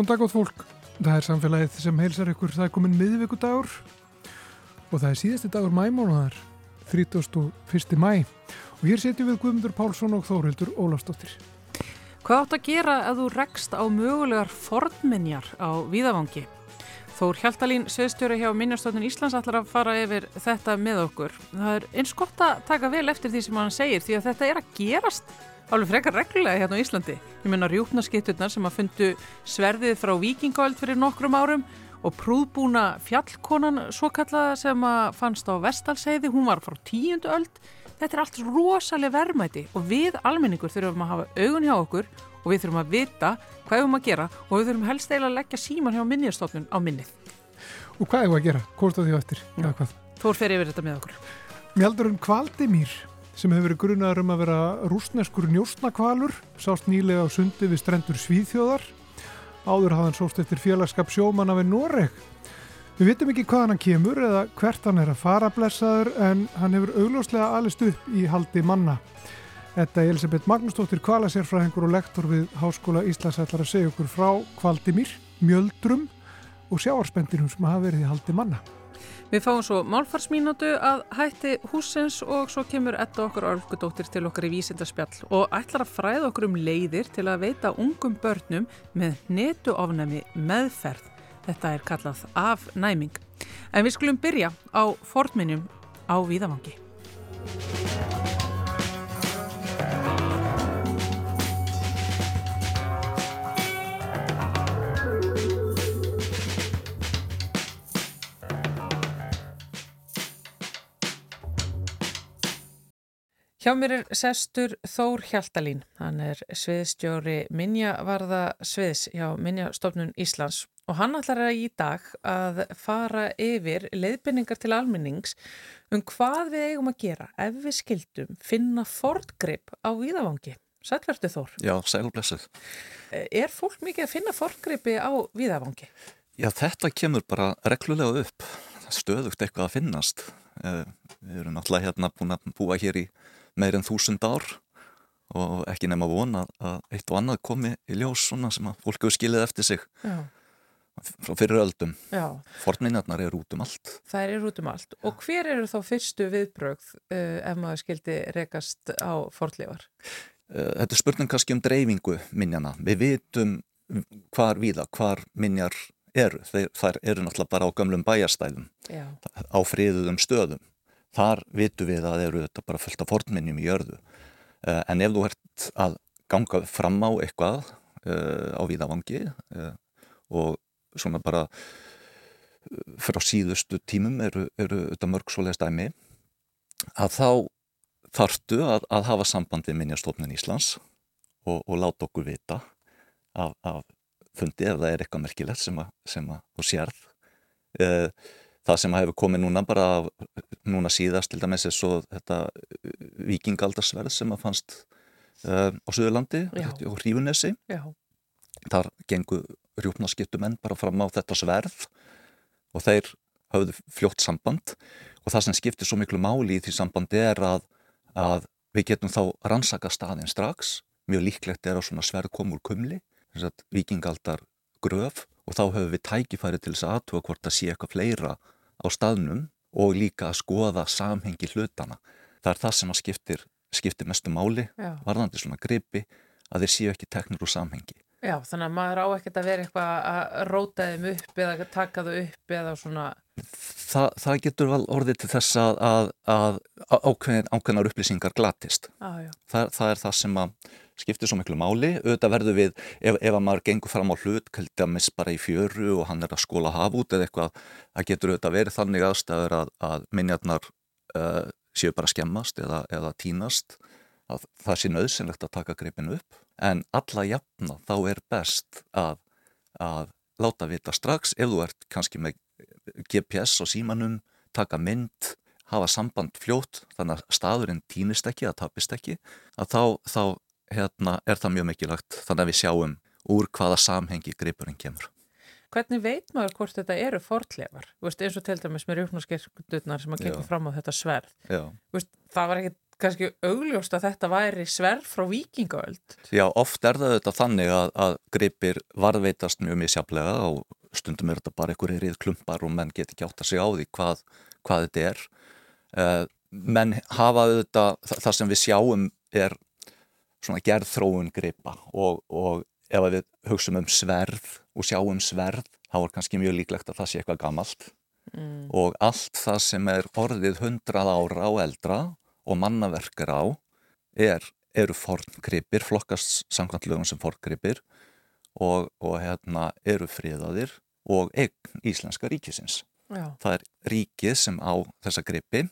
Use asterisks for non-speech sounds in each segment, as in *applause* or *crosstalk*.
Góðan dag átt fólk. Það er samfélagið sem heilsar ykkur. Það er komin miðvíkudagur og það er síðasti dagur mæmánuðar, 31. mæ. Og hér setjum við Guðmundur Pálsson og Þórildur Ólafsdóttir. Hvað átt að gera ef þú rekst á mögulegar fornminjar á Víðavangi? Þór Hjaltalín, sveðstjóri hjá Minjastofnun Íslands ætlar að fara yfir þetta með okkur. Það er eins gott að taka vel eftir því sem hann segir því að þetta er að gerast alveg frekar reglulega hérna á Íslandi. Ég menna rjúpnaskitturnar sem að fundu sverðið frá vikingaöld fyrir nokkrum árum og prúðbúna fjallkonan svo kallaða sem að fannst á Vestalseiði, hún var frá tíundu öld. Þetta er allt rosalega verðmæti og við almenningur þurfum að hafa augun hjá okkur og við þurfum að vita hvað við þurfum að gera og við þurfum helst eiginlega að leggja síman hjá minnjastofnun á minnið. Og hvað er það að gera? Hvort á því á eftir? Ja. Þór fer yfir þetta með okkur. Mjaldurinn Kvaldimír sem hefur verið grunnaður um að vera rúsneskur njóstnakvalur, sást nýlega á sundi við strendur Svíðþjóðar. Áður hafði hann sóst eftir félagskap sjómanna við Noreg. Við vitum ekki hvaðan hann kemur eða hvert hann er að fara blessaður en hann hefur augljóslega alist upp í haldi manna. Þetta er Elisabeth Magnúsdóttir kvalasérfræðingur og lektor við Háskóla Íslands ætlar að segja okkur frá Kvaldimír, Mjöldrum og sjáarspendinum sem hafa verið í haldi manna. Við fáum svo málfarsmínútu að hætti húsins og svo kemur etta okkur orðgudóttir til okkar í vísindarspjall og ætlar að fræða okkur um leiðir til að veita ungum börnum með netuofnæmi meðferð. Þetta er kallað afnæming. En við skulum byrja á fornminjum á Víðavangi. Hjá mér er sestur Þór Hjaltalín, hann er sviðstjóri Minjavarða sviðs hjá Minjastofnun Íslands og hann ætlar að í dag að fara yfir leiðbynningar til almennings um hvað við eigum að gera ef við skildum finna fortgrip á Víðavangi. Sælverdu Þór? Já, sælblessuð. Er fólk mikið að finna fortgripi á Víðavangi? Já, þetta kemur bara reglulega upp. Stöðugt eitthvað að finnast. Við erum náttúrulega hérna búin að búa hér í meir en þúsund ár og ekki nefn að vona að eitt og annað komi í ljós svona sem að fólk hefur skilið eftir sig Já. frá fyrir öldum fornminjarnar eru út um allt Það eru út um allt Já. og hver eru þá fyrstu viðbrögð uh, ef maður skildi rekast á fornleifar? Uh, þetta er spurning kannski um dreifingu minjana við vitum hvar viða, hvar minjar eru Þeir, þar eru náttúrulega bara á gamlum bæjastælum Já. á friðuðum stöðum þar vitu við að eru þetta bara fullt af fornminnjum í jörðu. Uh, en ef þú ert að ganga fram á eitthvað uh, á víðavangi uh, og svona bara frá síðustu tímum eru, eru þetta mörg svo leiðst æmi að þá þartu að, að hafa samband við minnjastofnun Íslands og, og láta okkur vita af, af fundi ef það er eitthvað merkilegt sem að, sem að þú sérð það sem hefur komið núna bara núna síðast til dæmis er svo þetta uh, vikingaldarsverð sem að fannst uh, á Suðurlandi og Hrífunesi. Þar gengur rjúpnaskiptumenn bara fram á þetta sverð og þeir hafðu fljótt samband. Og það sem skiptir svo miklu máli í því sambandi er að, að við getum þá rannsaka staðin strax. Mjög líklegt er á svona sverð komur kumli vikingaldar gröf og þá höfum við tækifæri til þess að aðtúa hvort að sé eitthvað fleira á staðnum og líka að skoða samhengi hlutana. Það er það sem að skiptir, skiptir mestu máli, Já. varðandi svona gripi, að þeir séu ekki teknir úr samhengi. Já, þannig að maður á ekkert að vera eitthvað að róta þeim upp eða taka þau upp eða svona... Þa, það getur vel orðið til þess að, að, að ákveðin, ákveðinar upplýsingar glatist. Ah, það, það er það sem að skiptir svo miklu máli, auðvitað verður við ef, ef að maður gengur fram á hlut kaldið að miss bara í fjöru og hann er að skóla hafa út eða eitthvað, það getur auðvitað verið þannig aðstæður að, að minjarnar uh, séu bara skemmast eða, eða tínast, að það sé nöðsynlegt að taka greipinu upp. En alla jafna þá er best að, að láta vita strax ef þú ert kannski með GPS og símanum, taka mynd hafa samband fljótt þannig að staðurinn týnist ekki, að tapist ekki að þá, þá hérna, er það mjög mikilvægt þannig að við sjáum úr hvaða samhengi gripurinn kemur. Hvernig veit maður hvort þetta eru fortlefar? Veist, eins og til dæmis með rjóknarskerkundurnar sem að kemur fram á þetta sverð. Veist, það var ekkert kannski augljóst að þetta væri sverð frá vikingaöld. Já, oft er það þetta þannig að, að gripir varðveitast mjög misjaflega og stundum er þetta bara einhverjir rið klumpar og menn get ekki átt að segja á því hvað, hvað þetta er. Uh, menn hafa þetta, það sem við sjáum er svona gerðþróun gripa og, og ef við hugsaum um sverð og sjáum sverð þá er kannski mjög líklegt að það sé eitthvað gammalt mm. og allt það sem er orðið hundrað ára á eldra og mannaverkar á er, eru forngripir, flokkast samkvæmt lögum sem forngripir og, og hérna eru friðaðir og eign Íslenska ríkisins. Já. Það er ríkið sem á þessa gripi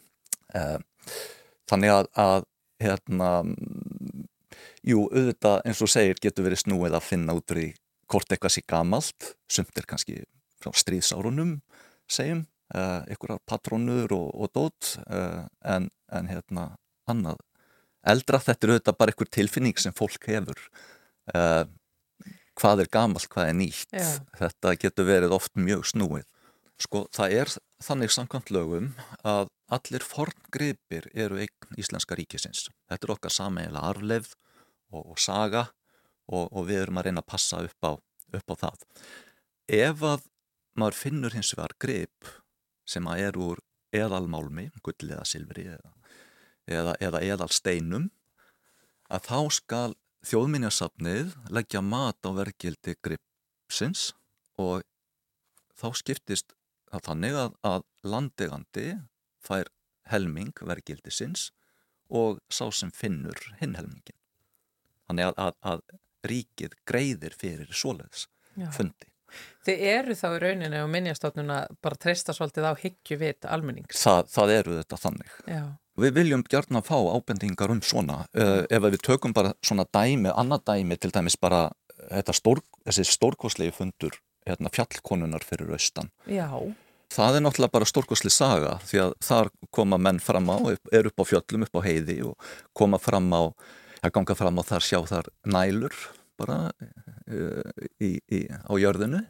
eh, þannig að, að hérna jú, auðvitað eins og segir getur verið snúið að finna út því hvort eitthvað sé gamalt, sumt er kannski frá stríðsárunum segjum, uh, einhverjar patrónur og, og dót uh, en, en hérna annað. Eldra þetta er auðvitað bara einhver tilfinning sem fólk hefur. Uh, hvað er gamalt, hvað er nýtt? Já. þetta getur verið oft mjög snúið. Sko það er þannig samkvæmt lögum að allir forngripir eru eign Íslenska ríkisins. Þetta er okkar sameigilega arfleifð og, og saga og, og við erum að reyna að passa upp á, upp á það ef að maður finnur hins vegar grip sem að er úr eðalmálmi, gull eða silfri eða, eða, eða eðalsteinum að þá skal þjóðminjasafnið leggja mat á verkildi gripsins og þá skiptist það þannig að, að landegandi fær helming verkildisins og sá sem finnur hinn helmingin. Þannig að, að, að ríkið greiðir fyrir svoleiðs fundi. Þið eru þá í rauninni og minnjastofnuna bara treysta svolítið á hyggju vit almennings. Þa, það eru þetta þannig. Já. Við viljum gert að fá ábendingar um svona. Uh, ef við tökum bara svona dæmi, annað dæmi til dæmis bara stór, þessi stórkoslegi fundur hérna, fjallkonunar fyrir austan. Já. Það er náttúrulega bara stórkosli saga því að þar koma menn fram á, er upp á fjöllum, upp á heiði og koma fram á, að ganga fram á þar sjá þar nælur bara uh, í, í, á jörðinu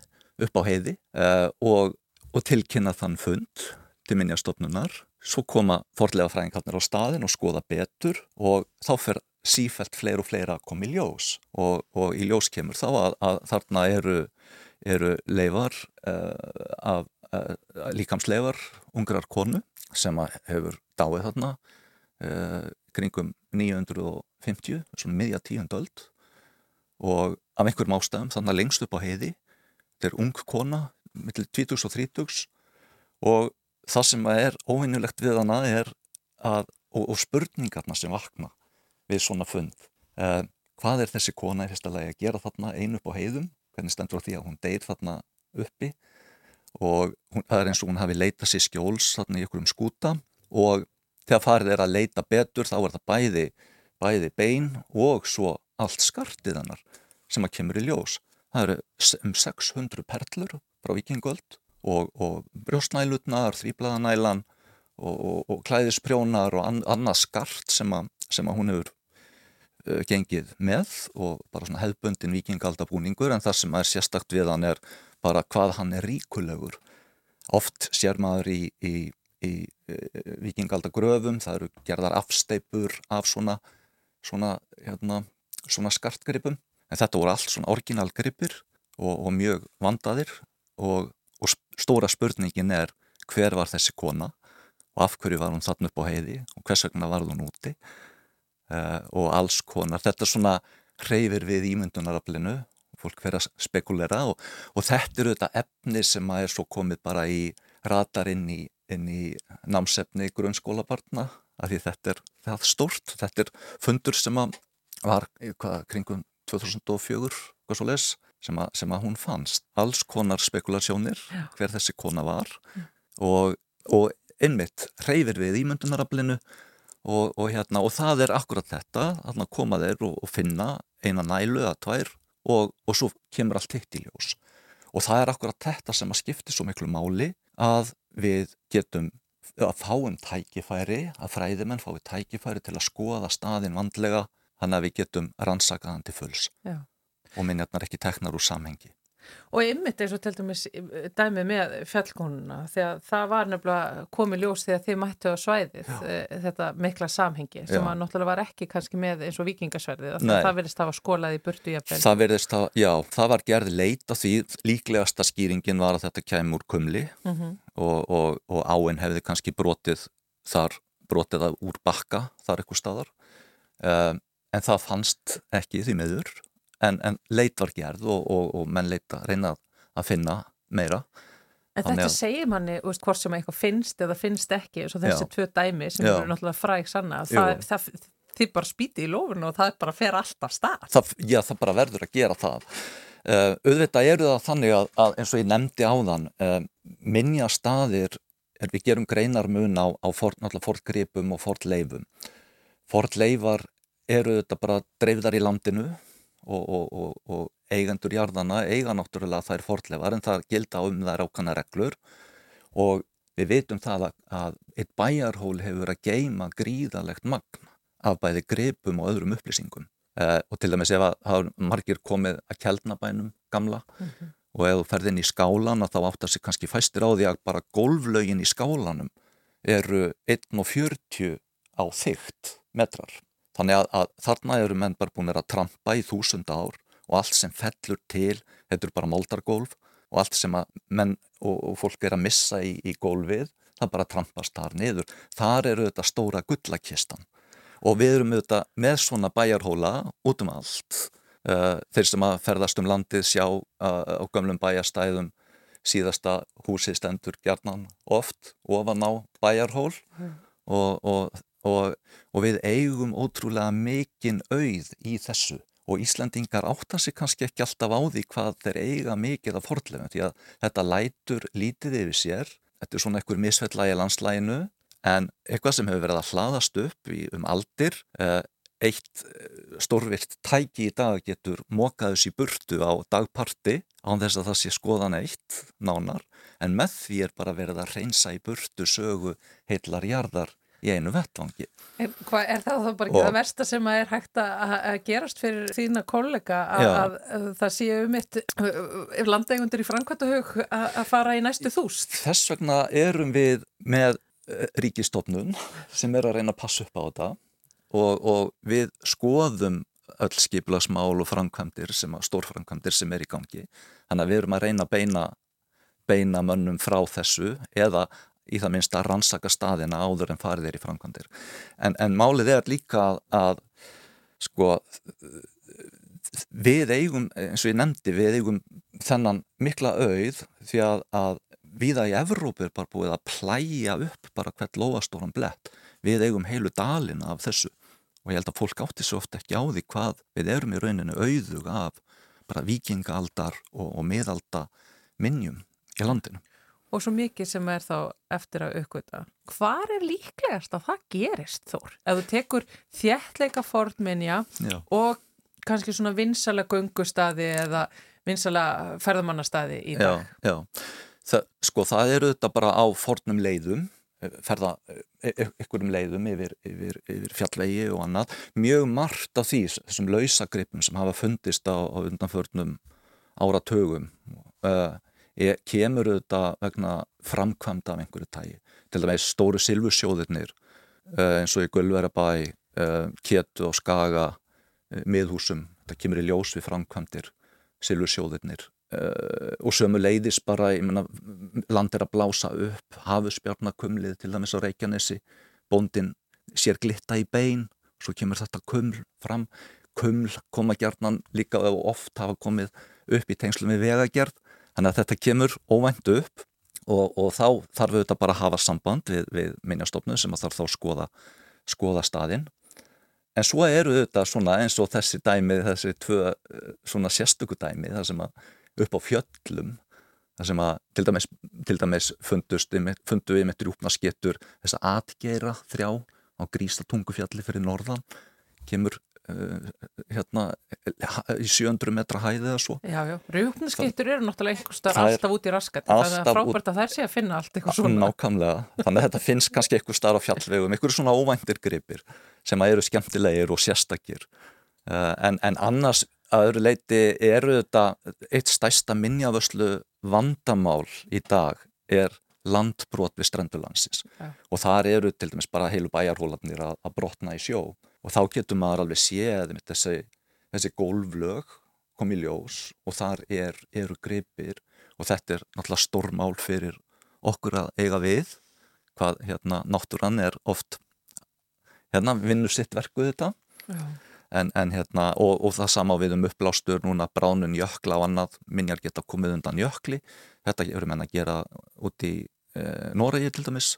upp á heiði uh, og, og tilkynna þann fund til minnjastofnunar svo koma forlega fræðingarnir á staðin og skoða betur og þá fer sífælt fleir og fleira að koma í ljós. Og, og í ljós kemur þá að, að þarna eru, eru leifar uh, af líkamsleifar ungrar konu sem hefur dáið þarna kringum 950, svona miðja tíundöld og af einhverjum ástæðum þannig að lengst upp á heiði þetta er ung kona, millir 20 og 30 og það sem er óvinnulegt við hana er að, og, og spurningarna sem vakna við svona fund. Eh, hvað er þessi kona í fyrsta lagi að gera þarna einu upp á heiðum, hvernig stendur á því að hún deyr þarna uppi? Og hún, það er eins og hún hafi leitað sér skjóls þarna í einhverjum skúta og þegar farið er að leita betur þá er það bæði, bæði bein og svo allt skartið hannar sem að kemur í ljós. Það eru um 600 perlur frá vikingöld og, og brjósnælutnar, þrýblaðanælan og, og, og klæðisprjónar og an, annað skart sem að, sem að hún hefur uh, gengið með og bara svona hefbundin vikingaldabúningur en það sem er sérstakt við hann er bara hvað hann er ríkulegur. Oft sér maður í, í, í uh, vikingaldagröfum, það eru gerðar afsteipur af svona, svona hérna, svona skartgripum en þetta voru allt svona orginalgripir og, og mjög vandaðir og, og stóra spurningin er hver var þessi kona og af hverju var hún þarna upp á heiði og hvers vegna var hún úti uh, og alls konar. Þetta svona hreyfir við ímyndunaraflinu fólk verið að spekulera og, og þetta eru þetta efni sem að er svo komið bara í radar inn í, inn í námsefni grunnskólabarna af því þetta er það stort, þetta er fundur sem að var hvað, kringum 2004 les, sem, a, sem að hún fannst. Alls konar spekulasjónir Já. hver þessi kona var. Já. og, og einmitt hreyfir við ímyndunaraflinu og, og, hérna, og það er akkurat þetta. Að koma þeir og, og finna eina nælu eða tvær og svo kemur allt hitt í ljós. Og það er akkurat þetta sem að skipti svo miklu máli að við getum að fáum tækifæri að fræðimenn fái tækifæri til að skoða staðin vandlega þannig að við getum rannsakaðan til fulls Já. og minjarnar ekki teknar úr samhengi. Og ymmit eins og til dæmis dæmið með fjallkonuna þegar það var nefnilega komið ljós þegar þið mættu á svæðið Já. Eh, þetta mikla samhengi sem að náttúrulega var ekki kannski með eins og vikingasverðið það verðist að hafa skólað í burtu jafnvel. Það verðist að, já, það var gerð leita því líklegasta skýringin var að þetta kemur kumli mm -hmm. og, og, og áinn hefði kannski brotið þar, brotið það úr bakka þar eitthvað staðar um, en það fannst ekki því meður en, en leit var gerð og, og, og menn leita reyna að finna meira. En þetta að... segir manni, veist, hvort sem eitthvað finnst eða finnst ekki, eins og þessi tvö dæmi sem Já. eru náttúrulega fræg sanna það, það, þið bara spýti í lofun og það bara fer alltaf stað. Það, Já, það bara verður að gera það. Uh, auðvitað eru það þannig að, að eins og ég nefndi á þann uh, minja staðir er við gerum greinar mun á, á fortgripum og fortleifum. Fortleifar eru þetta bara dreifðar í landinu og, og, og, eigendur jarðana eiga náttúrulega þær fortlefar en það gilda um þær ákvæmna reglur. Og við vitum það að, að eitt bæjarhól hefur að geima gríðalegt magn af bæði gripum og öðrum upplýsingum. Eh, og til dæmis ef að er margir komið að kjaldnabænum gamla mm -hmm. og ef þú ferð inn í skálan þá áttar sig kannski fæstir á því að bara golflögin í skálanum eru 1,40 á þygt metrar Þannig að, að þarna eru menn bara búin að trampa í þúsund ár og allt sem fellur til, þetta eru bara moldargólf og allt sem menn og, og fólk er að missa í, í gólfið, það bara trampast þar niður. Þar eru þetta stóra gullakistan og við erum auðvitað með svona bæjarhóla út um allt. Uh, þeir sem að ferðast um landið sjá uh, á gömlum bæjarstæðum síðasta húsi stendur gjarnan oft ofan á bæjarhól mm. og, og og, og við eigum ótrúlega mikinn auð í þessu. Og Íslandingar áttan sig kannski ekki alltaf á því hvað þeir eiga mikið af forðlefum því að þetta lætur lítið yfir sér, þetta er svona einhver misfellægi landslæginu en eitthvað sem hefur verið að hlaðast upp í, um aldir, eh, eitt eh, stórvirt tæki í dag getur mókaðus í burtu á dagparti án þess að það sé skoðan eitt nánar. En með því er bara verið að reynsa í burtu sögu heitlar jarðar í einu vettvangi. Hvað er það þá bara ekki og, það versta sem að er hægt að gerast fyrir þína kollega að, að, að það séu um eitt ef landegundur í Frankvæntahög að fara í næstu þúst? Þess vegna erum við með eh, ríkistofnun sem er að reyna að passa upp á þetta og, og við skoðum öll skiplagsmál og framkvæmdir sem að stórframkvæmdir sem er í gangi þannig að við erum að reyna að beina beina mönnum frá þessu eða í það minnst að rannsaka staðina áður en farið er í framkvæmdir. En, en málið er líka að, sko við eigum, eins og ég nefndi, við eigum þennan mikla auð því að, að viða í Evrópu er bara búið að plæja upp bara hvert lofastóran blett. Við eigum heilu dalin af þessu og ég held að fólk átti svo ofta ekki á því hvað við erum í rauninu auðug af bara vikingaldar og, og miðalda minnjum í landinu og svo mikið sem er þá eftir að aukvita. Hvar er líklegast að það gerist þór? Ef þú tekur þjættleika fornminja og kannski svona vinsala gungustadi eða vinsala ferðamannastadi í dag. Já, já. Það, sko það eru þetta bara á fornum leiðum, ferða ykkurum leiðum yfir, yfir, yfir fjallvegi og annað. Mjög margt af því þessum lausagripum sem hafa fundist á, á undanförnum áratögum og uh, er, kemur auðvitað vegna framkvæmda af einhverju tægi. Til dæmis stóru silfusjóðirnir uh, eins og í Gullverabæ, uh, Ketu og Skaga, uh, miðhúsum, það kemur í ljós við framkvæmdir silfusjóðirnir og sömu leiðis bara, ég menna, land er að blása upp, hafusbjarnakumlið til dæmis á Reykjanesi, bóndin sér glitta í bein, svo kemur þetta kuml fram, kuml koma gerðnan líka og oft hafa komið upp í tengslu með vegagerð Þannig að þetta kemur óvænt upp og, og þá þarf við þetta bara að hafa samband við, við minnjastofnum sem þarf þá að skoða, skoða staðinn. En svo eru þetta svona eins og þessi dæmi, þessi tvö svona sérstöku dæmi, það sem að upp á fjöllum, það sem að til dæmis, til dæmis fundust, fundu við með drúpnaskettur þess að atgeira þrjá á grísta tungufjalli fyrir norðan, kemur Eh, hérna í 700 metra hæði eða svo. Já, já, rúpnaskiptur eru náttúrulega einhver starf alltaf út í raskat það er frábært að þær sé að finna allt eitthvað svona. Nákvæmlega, þannig að þetta finnst kannski einhver starf á fjallvegum, einhver svona óvæntir gripir sem eru skemmtilegir og sérstakir. Uh, en, en annars, að öðru leiti eru þetta eitt stæsta minjavöslu vandamál í dag er landbrot við strendurlandsins ja. og þar eru til dæmis bara heilu bæjarhólanir að, að brotna í sjó og þá getur maður alveg séð þessi, þessi gólflög komið ljós og þar er, eru gripir og þetta er náttúrulega stormál fyrir okkur að eiga við hvað hérna náttúrann er oft hérna vinnur sitt verkuð þetta. En, en hérna, og, og það sama við um uppblástur núna bránun jökla og annað minjar geta komið undan jökli. Þetta eru menn að gera út í e, Noregi til dæmis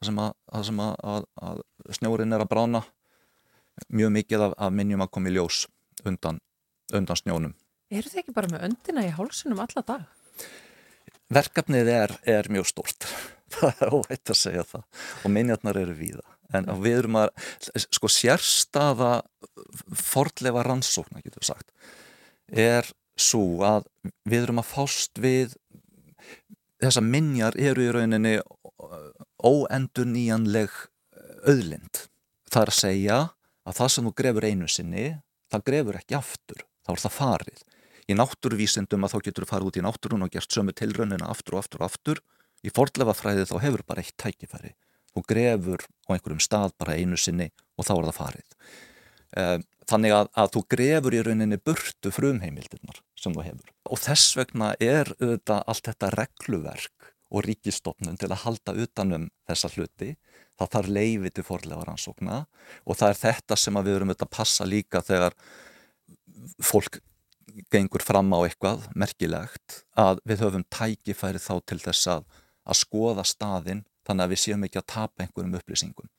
það sem, að, sem að, að snjórin er að brána mjög mikið af, af minjum að koma í ljós undan, undan snjónum. Eru þið ekki bara með öndina í hálsunum alla dag? Verkefnið er, er mjög stort *laughs* það er óvægt að segja það. Og minjarnar eru víða. En við erum að, sko sérstaða fordlefa rannsókna, getur við sagt, er svo að við erum að fást við þessa minjar eru í rauninni óendur nýjanleg auðlind. Það er að segja að það sem þú grefur einu sinni, það grefur ekki aftur, þá er það farið. Í náttúruvísindum að þá getur þú farið út í náttúrun og gert sömu tilraunina aftur og aftur og aftur. Í fordlefa fræði þá hefur bara eitt tækifæri þú grefur á einhverjum stað bara einu sinni og þá er það farið. Eh, þannig að, að þú grefur í rauninni burtu frumheimildirnar sem þú hefur. Og þess vegna er auðvitað allt þetta regluverk og ríkistofnun til að halda utanum þessa hluti. Það þarf leiði til forlega rannsókna og það er þetta sem við verum auðvitað að passa líka þegar fólk gengur fram á eitthvað merkilegt að við höfum tækifæri þá til þess að, að skoða staðinn þannig að við séum ekki að tapa einhverjum upplýsingum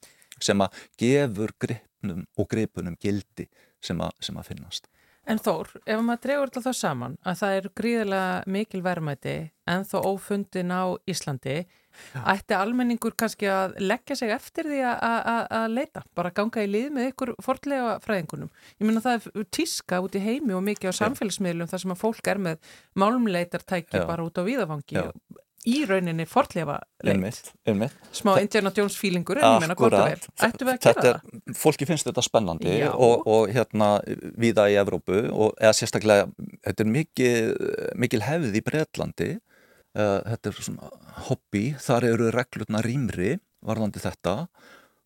sem að gefur gripnum og gripunum gildi sem að, sem að finnast. En Þór, ef maður dregur alltaf það saman að það er gríðilega mikil verðmæti en þó ófundin á Íslandi Já. ætti almenningur kannski að leggja sig eftir því að leita, bara ganga í lið með ykkur fordlega fræðingunum. Ég minna það er tíska út í heimi og mikið á samfélagsmiðlum þar sem að fólk er með málumleitartæki bara út á víðafangi í rauninni fortlefa leitt smá Indiana Jones feelingur að gera er? Fólki finnst þetta spennandi og, og hérna viða í Evrópu og eða sérstaklega þetta er mikil, mikil hefð í Breitlandi uh, þetta er svona hobby. Þar eru reglurna rýmri varðandi þetta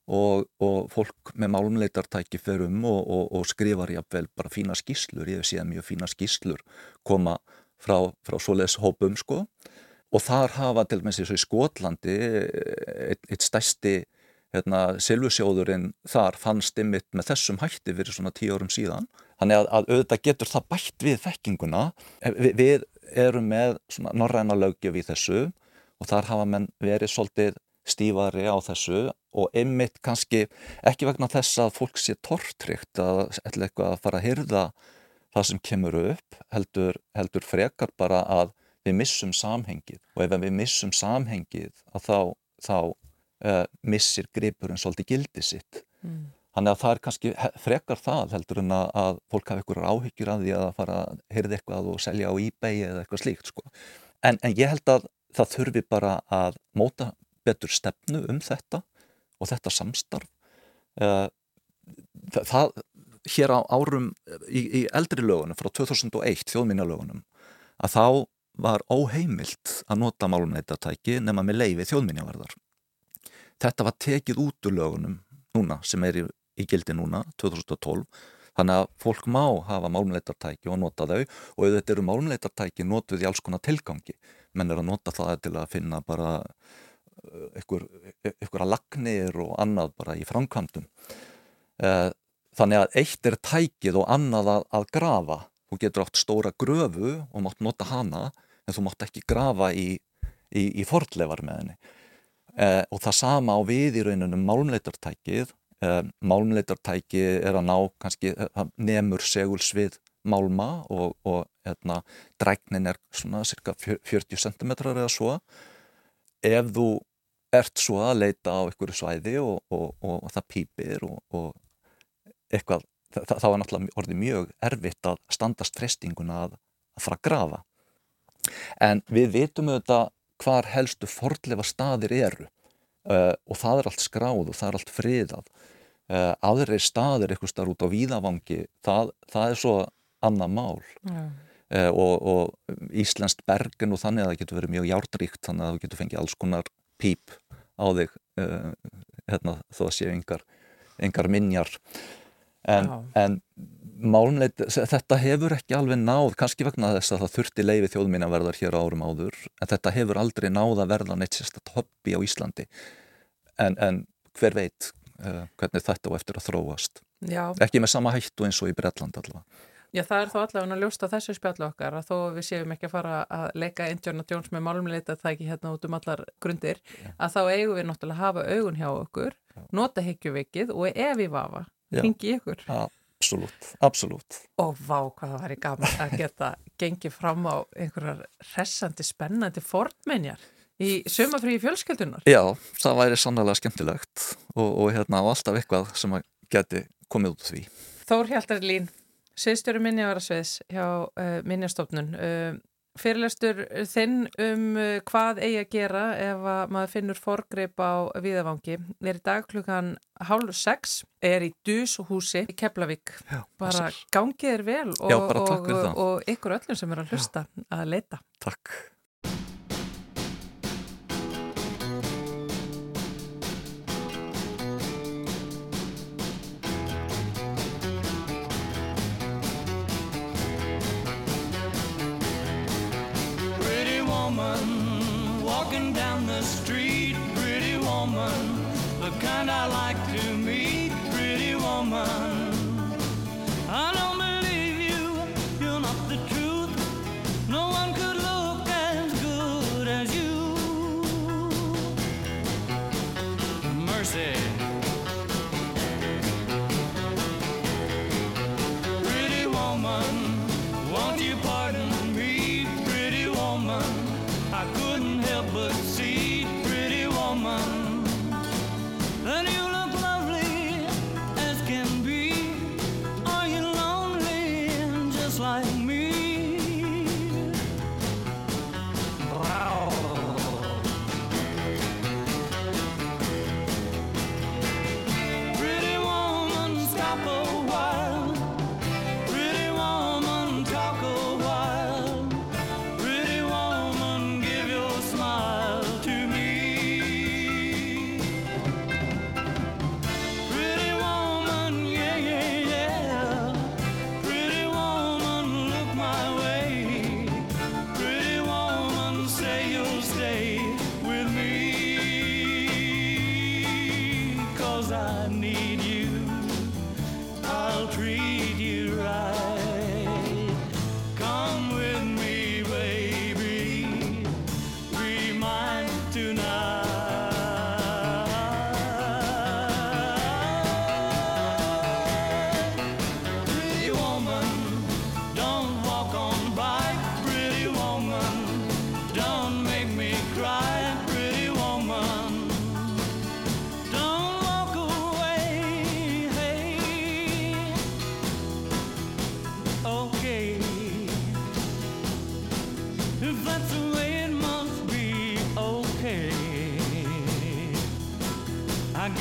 og, og fólk með málumleitartæki ferum og, og skrifar jáfnvel bara fína skýslur, ég hef séð mjög fína skýslur koma frá, frá svoleiðs hópum sko og þar hafa til þessu í Skotlandi eitt, eitt stæsti hérna, silfusjóðurinn þar fannst ymitt með þessum hætti fyrir svona tíu árum síðan. Þannig að, að auðvitað getur það bætt við þekkinguna. Vi, við erum með svona norræna lögjöf í þessu og þar hafa menn verið svolítið stífari á þessu og ymitt kannski ekki vegna þess að fólk sé tortrykt að eitthvað að fara að hyrða það sem kemur upp heldur, heldur frekar bara að við missum samhengið og ef við missum samhengið þá, þá uh, missir gripurinn svolítið gildi sitt mm. þannig að það er kannski frekar það heldur en að, að fólk hafa einhverjar áhyggjur af því að fara að hyrða eitthvað og selja á ebay eða eitthvað slíkt sko. en, en ég held að það þurfi bara að móta betur stefnu um þetta og þetta samstarf uh, það, hér á árum í, í eldri lögunum frá 2001 þjóðminna að þá var óheimilt að nota málumleitatæki nema með leiði þjóðminjavarðar. Þetta var tekið út úr lögunum núna sem er í, í gildi núna 2012 þannig að fólk má hafa málumleitartæki og nota þau og þetta eru málumleitartæki notuð í alls konar tilgangi menn er að nota það til að finna bara ykkur, ykkur að lagnir og annað bara í framkvæmdum. Uh, þannig að eitt er tækið og annað að, að grafa. Þú getur átt stóra gröfu og mátt nota hana en þú mátt ekki grafa í, í, í fordlevar með henni. Eh, og það sama á við í rauninu málumleitartækið eh, málumleitartæki er að ná kannski eh, nemur segulsvið málma og, og hérna, dræknin er svona cirka 40 cm eða svo. Ef þú ert svo að leita á einhverju svæði og, og, og það pýpir og eitthvað, það, það var náttúrulega orðið mjög erfitt að standast frestinguna að, að fara að grafa en við vitum auðvitað hvar helstu fordlefa staðir eru. Uh, og það er allt skráð og það er allt friðað. Uh, aðrir staðir eitthvað starf út á víðavangi það, það er svo annað mál. Uh, og, og Íslandst bergen og þannig að það getur verið mjög hjárdríkt þannig að þú getur fengið alls konar píp á þig hérna, þó að séu yngar minjar en, en málumleit, þetta hefur ekki alveg náð, kannski vegna þess að það þurfti leiði þjóðminnaverðar hér árum áður en þetta hefur aldrei náð að verða neitt sérstaklega hoppi á Íslandi. En, en hver veit uh, hvernig þetta á eftir að þróast. Já. ekki með sama hættu eins og í Bretland allavega. Já, það er þó allavega að ljósta þessu spjallu okkar að þó við séum ekki að fara að leika Indiana Jones með málumleita það ekki hérna út um allar grundir, að þá eigum við náttúrulega að hafa augun hjá okkur, nota heikjuvikið og ef við vafa, hingi ykkur. Absolut, absolut. Og vá hvað það væri gaman að geta gengið fram á einhverjar hressandi, spennandi fornmenjar í sumafríi fjölskyldunar. Já, það væri sannlega skemmtilegt og, og hérna á alltaf eitthvað sem að geti komið út því. Þór Hjaldarlín Sviðstjóri minniavara-sviðs hjá uh, Minjastofnun. Uh, fyrirlestur þinn um uh, hvað eigi að gera ef að maður finnur forgrip á Víðavangi er í dag klukkan hálf sex, er í Dúshúsi í Keflavík. Já, bara gangið er vel og, Já, og, og, og ykkur öllum sem er að hlusta Já. að leita. Takk. the street, pretty woman, the kind I like to meet, pretty woman.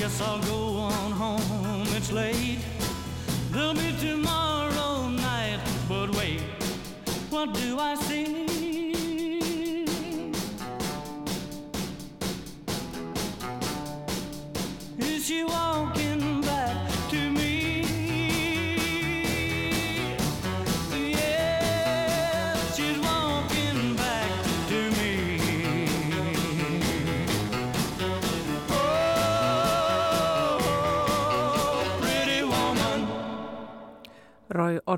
Guess I'll go on home. It's late.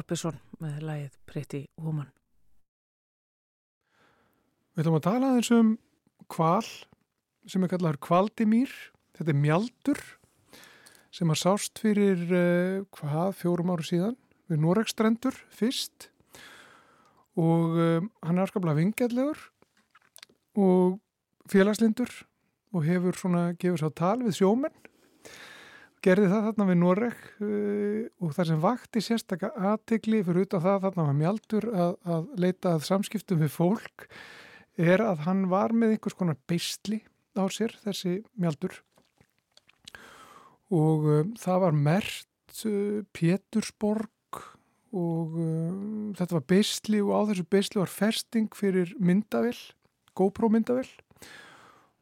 Orbison með lægið Pretty Woman. Við ætlum að tala aðeins um kval sem er kallar kvaldimýr. Þetta er mjaldur sem að sást fyrir uh, hvað fjórum áru síðan við Noregstrendur fyrst og uh, hann er afskaplega vingjallegur og félagslindur og hefur svona gefur sá tal við sjómenn gerði það þarna við Noreg uh, og það sem vakti sérstaka aðtegli fyrir utan það þarna var mjaldur að, að leita að samskiptum við fólk er að hann var með einhvers konar beistli á sér, þessi mjaldur. Og uh, það var mert uh, Pétursborg og þetta var beisli og á þessu beisli var festing fyrir myndavill, GoPro myndavill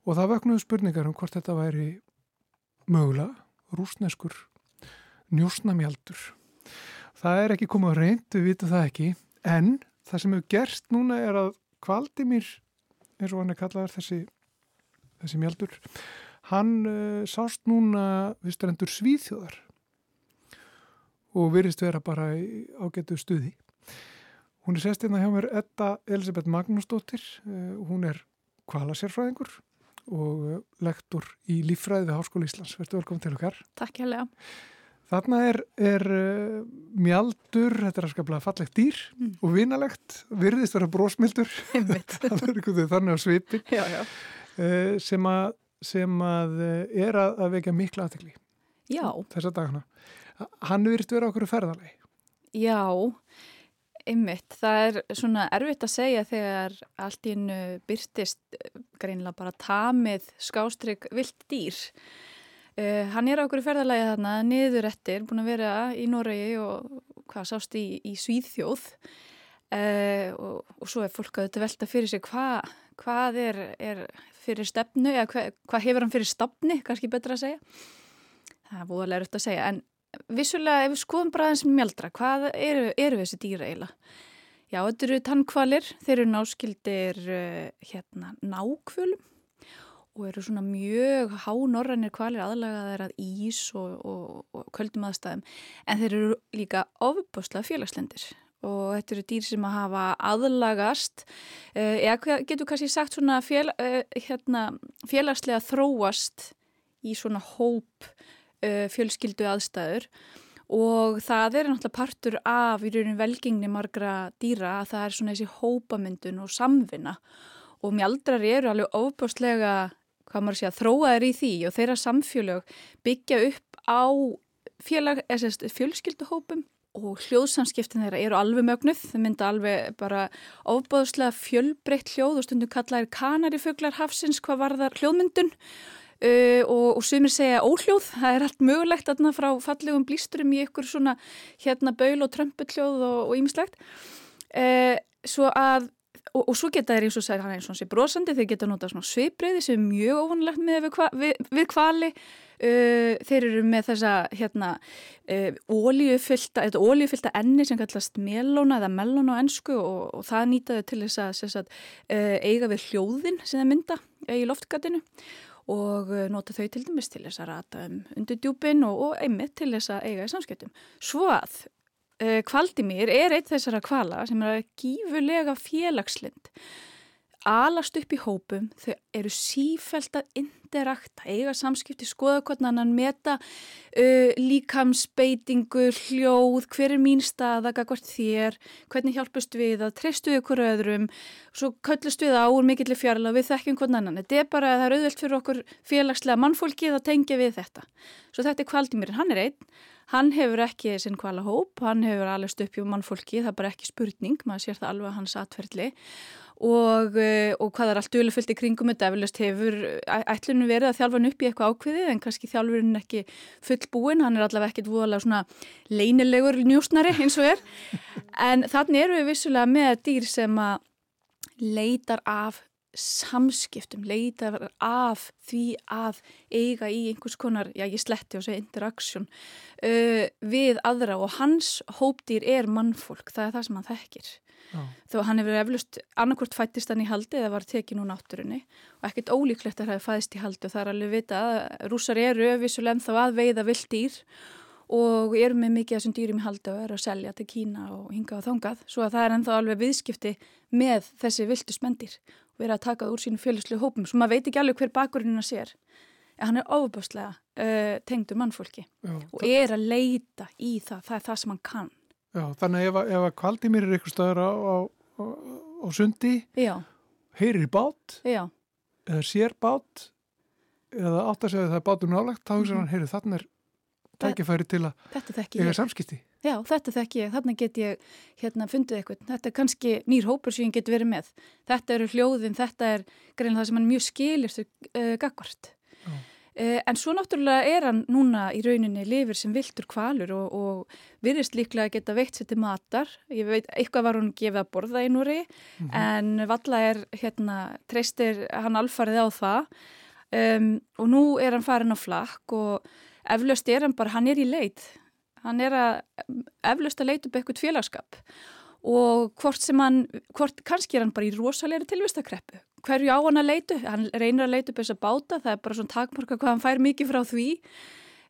og það vöknuðu spurningar um hvort þetta væri mögulega rúsneskur njósnamjaldur. Það er ekki komið á reynd, við vitum það ekki, en það sem hefur gerst núna er að Kvaldimir, eins og hann er kallaðar þessi, þessi mjaldur, hann uh, sást núna við strendur Svíþjóðar og virðist vera bara ágætu stuði. Hún er sest hérna hjá mér Edda Elisabeth Magnúsdóttir, uh, hún er kvalasérfræðingur og uh, lektor í líffræði við Háskóli Íslands. Verður velkominn til okkar. Takk hérlega. Þarna er, er uh, mjaldur, þetta er afskaplega fallegt dýr Mm. og vinalegt, virðist vera brósmildur, *laughs* *laughs* þannig á svipin, já, já. uh, sem, að, sem að er að, að vekja mikla aðtekli Já, þessa dagana. Hann virðist vera okkur ferðarlegi. já, einmitt. Það er svona erfitt að segja þegar allt í hennu byrtist eh, greinilega bara tamið skástrygg vilt dýr. Uh, hann er á okkur ferðarlega þarna niður eftir, búin að vera í Noregi og hvað sást í, í Svíðþjóð uh, og, og svo er fólk að þetta velta fyrir sig hva, hvað er, er fyrir stefnu eða hva, hvað hefur hann fyrir stafni, kannski betra að segja. Það er búinlega erfitt að segja en vissulega ef við skoðum bara aðeins mjaldra, hvað eru, eru þessi dýra eiginlega? Já, þetta eru tannkvalir, þeir eru náskildir uh, hérna nákvölum og eru svona mjög hánorrannir kvalir aðlagaðar að ís og, og, og köldum aðstæðum en þeir eru líka ofbúslega félagslendir og þetta eru dýr sem að hafa aðlagast uh, eða getur kannski sagt svona fél, uh, hérna, félagslega þróast í svona hóp uh, fjölskyldu aðstæður. Og það er náttúrulega partur af í rauninu velgengni margra dýra að það er svona þessi hópamyndun og samvinna. Og mjaldrar eru alveg ofbúslega hvað maður sé að þróaður í því og þeirra samfélög byggja upp á félag, sest, fjölskylduhópum og hljóðsamskiptin þeirra eru alveg mögnuð, þau mynda alveg bara ofbúðslega fjölbreytt hljóð og stundum kallaðir kanarifuglar hafsins hvað varðar hljóðmyndun Uh, og, og sumir segja óhljóð, það er allt mögulegt aðna frá fallegum blísturum í ykkur svona hérna baul og trömpulljóð og ímislegt uh, svo að og, og svo geta þeir eins og segja hann eins og sé brosandi, þeir geta notað svona svipriði sem er mjög óvanlegt með við, við, við kvali uh, þeir eru með þessa hérna ólíufylta, þetta ólíufylta enni sem kallast melóna eða melóna á ennsku og, og það nýtaðu til þess að eiga við hljóðin sem þeir mynda í loftgatinu og nota þau til dæmis til þess að rata um undir djúpin og, og einmitt til þess að eiga í samskiptum. Svo að uh, Kvaldimir er eitt þessara kvala sem er gífurlega félagslind. Alast upp í hópum, þau eru sífælt að interakta, eiga samskipti, skoða hvernig annan meta uh, líkamsbeitingu, hljóð, hver er mín staða, hvort þér, hvernig hjálpust við að treystu ykkur öðrum, svo köllust við á úr mikillir fjarlag við þekkjum hvern annan. Þetta er bara, það er auðvelt fyrir okkur félagslega mannfólkið að tengja við þetta. Svo þetta er Kvaldimir, hann er einn, hann hefur ekki sinn kvala hóp, hann hefur alveg stupp hjá mannfólki, það er bara ekki spurning, maður sér það alveg hans atverðli og, og hvað er allt dölufyllt í kringum þetta? Eflust hefur ætlunum verið að þjálfa hann upp í eitthvað ákveðið en kannski þjálfurinn ekki fullbúin, hann er allavega ekkit voðalega svona leynilegur njósnari eins og er. *laughs* En þannig eru við vissulega með dýr sem að leitar af samskiptum, leitar af því að eiga í einhvers konar, já ég sletti og segja interaktsjón uh, við aðra og hans hópdýr er mannfólk, það er það sem hann þekkir Já. þó hann hefur eflust annarkort fættist hann í haldi eða var tekið nú náttúrunni og ekkert ólíklegt að það hefði fæðist í haldi og það er alveg vita að rúsar eru öfisuleg en þá að veiða vilt dýr og eru með mikið af þessum dýrum í haldi og eru að selja til Kína og hinga og þangað svo að það er ennþá alveg viðskipti með þessi viltu spendir verið að taka það úr sínum fjöluslu hópum svo maður veit ekki alveg hver bakgrunnin að sér en hann er ofubáslega uh, tengdur mannfólki Já, og er að leita í það, það er það sem hann kann Já, þannig að ef, að Kvaldimir er eitthvað stöður á, á, á, á sundi, Já. heyrir í bát, Já. eða sér bát, eða átt að segja að það er bátur nálagt, þá hugsa hann, heyrir, þannig er tækifæri til að eiga samskipti. Já, þetta þekk ég, þannig get ég hérna fundið eitthvað, þetta er kannski nýr hópur sem ég get verið með. Þetta eru hljóðin, þetta er greinlega það sem hann mjög skilir uh, gagvart. Uh, en svo náttúrulega er hann núna í rauninni lifir sem viltur kvalur og, og virðist líklega að geta veitt sér til matar. Ég veit, eitthvað var hún gefið að borða í núri mm -hmm. en valla er, hérna, treystir hann alfarið á það um, og nú er hann farin á flakk og eflaust er hann bara, hann er í leit. Hann er að, eflaust að leita upp eitthvað félagskap og hvort sem hann, hvort kannski er hann bara í rosalegri tilvistakreppu. Hverju á hann að leitu, hann reynir að leitu upp þess að báta, það er bara svona takmarka hvað hann fær mikið frá því.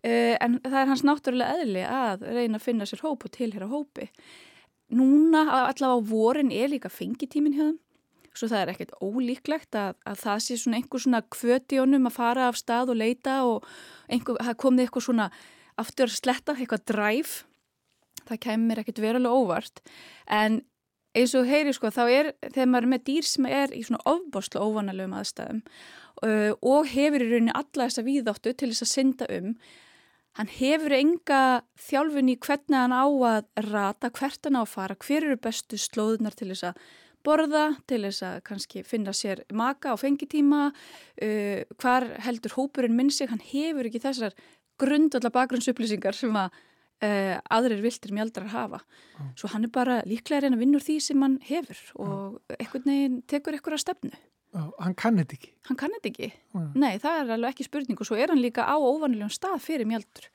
Uh, en það er hans náttúrulega eðli að reyna að finna sér hóp og tilhera hópi. Núna allavega á vorin er líka fengitímin hjá þeim svo það er ekkert ólíklegt að, að það sé svona einhver svona kvötjónum að fara af stað og leita og einhver, það komið eitthvað svona aftur að sletta, eitthvað dræf það kemur ekkert verulega óvart. En eins og heyri sko þá er þegar maður er með dýr sem er í svona ofbásla óvanalegum aðstæðum uh, og hefur í rauninni alla þessa víðáttu til þess að synda um hann hefur enga þjálfun í hvernig hann á að rata hvert hann á að fara, hver eru bestu slóðunar til þess að borða, til þess að kannski finna sér maka á fengitíma. Uh, hvar heldur hópurinn minn sig, hann hefur ekki þessar grundalla bakgrunnsupplýsingar sem að uh, aðrir viltir mjaldrar hafa. Ah. svo hann er bara líklega reyna úr því sem hann hefur og ah. einhvern veginn tekur eitthvað að stefnu. Ah, Hann kannit ekki? Hann kannit ekki, nei það er alveg ekki spurning og svo er hann líka á óvanilegum stað fyrir mjaldur.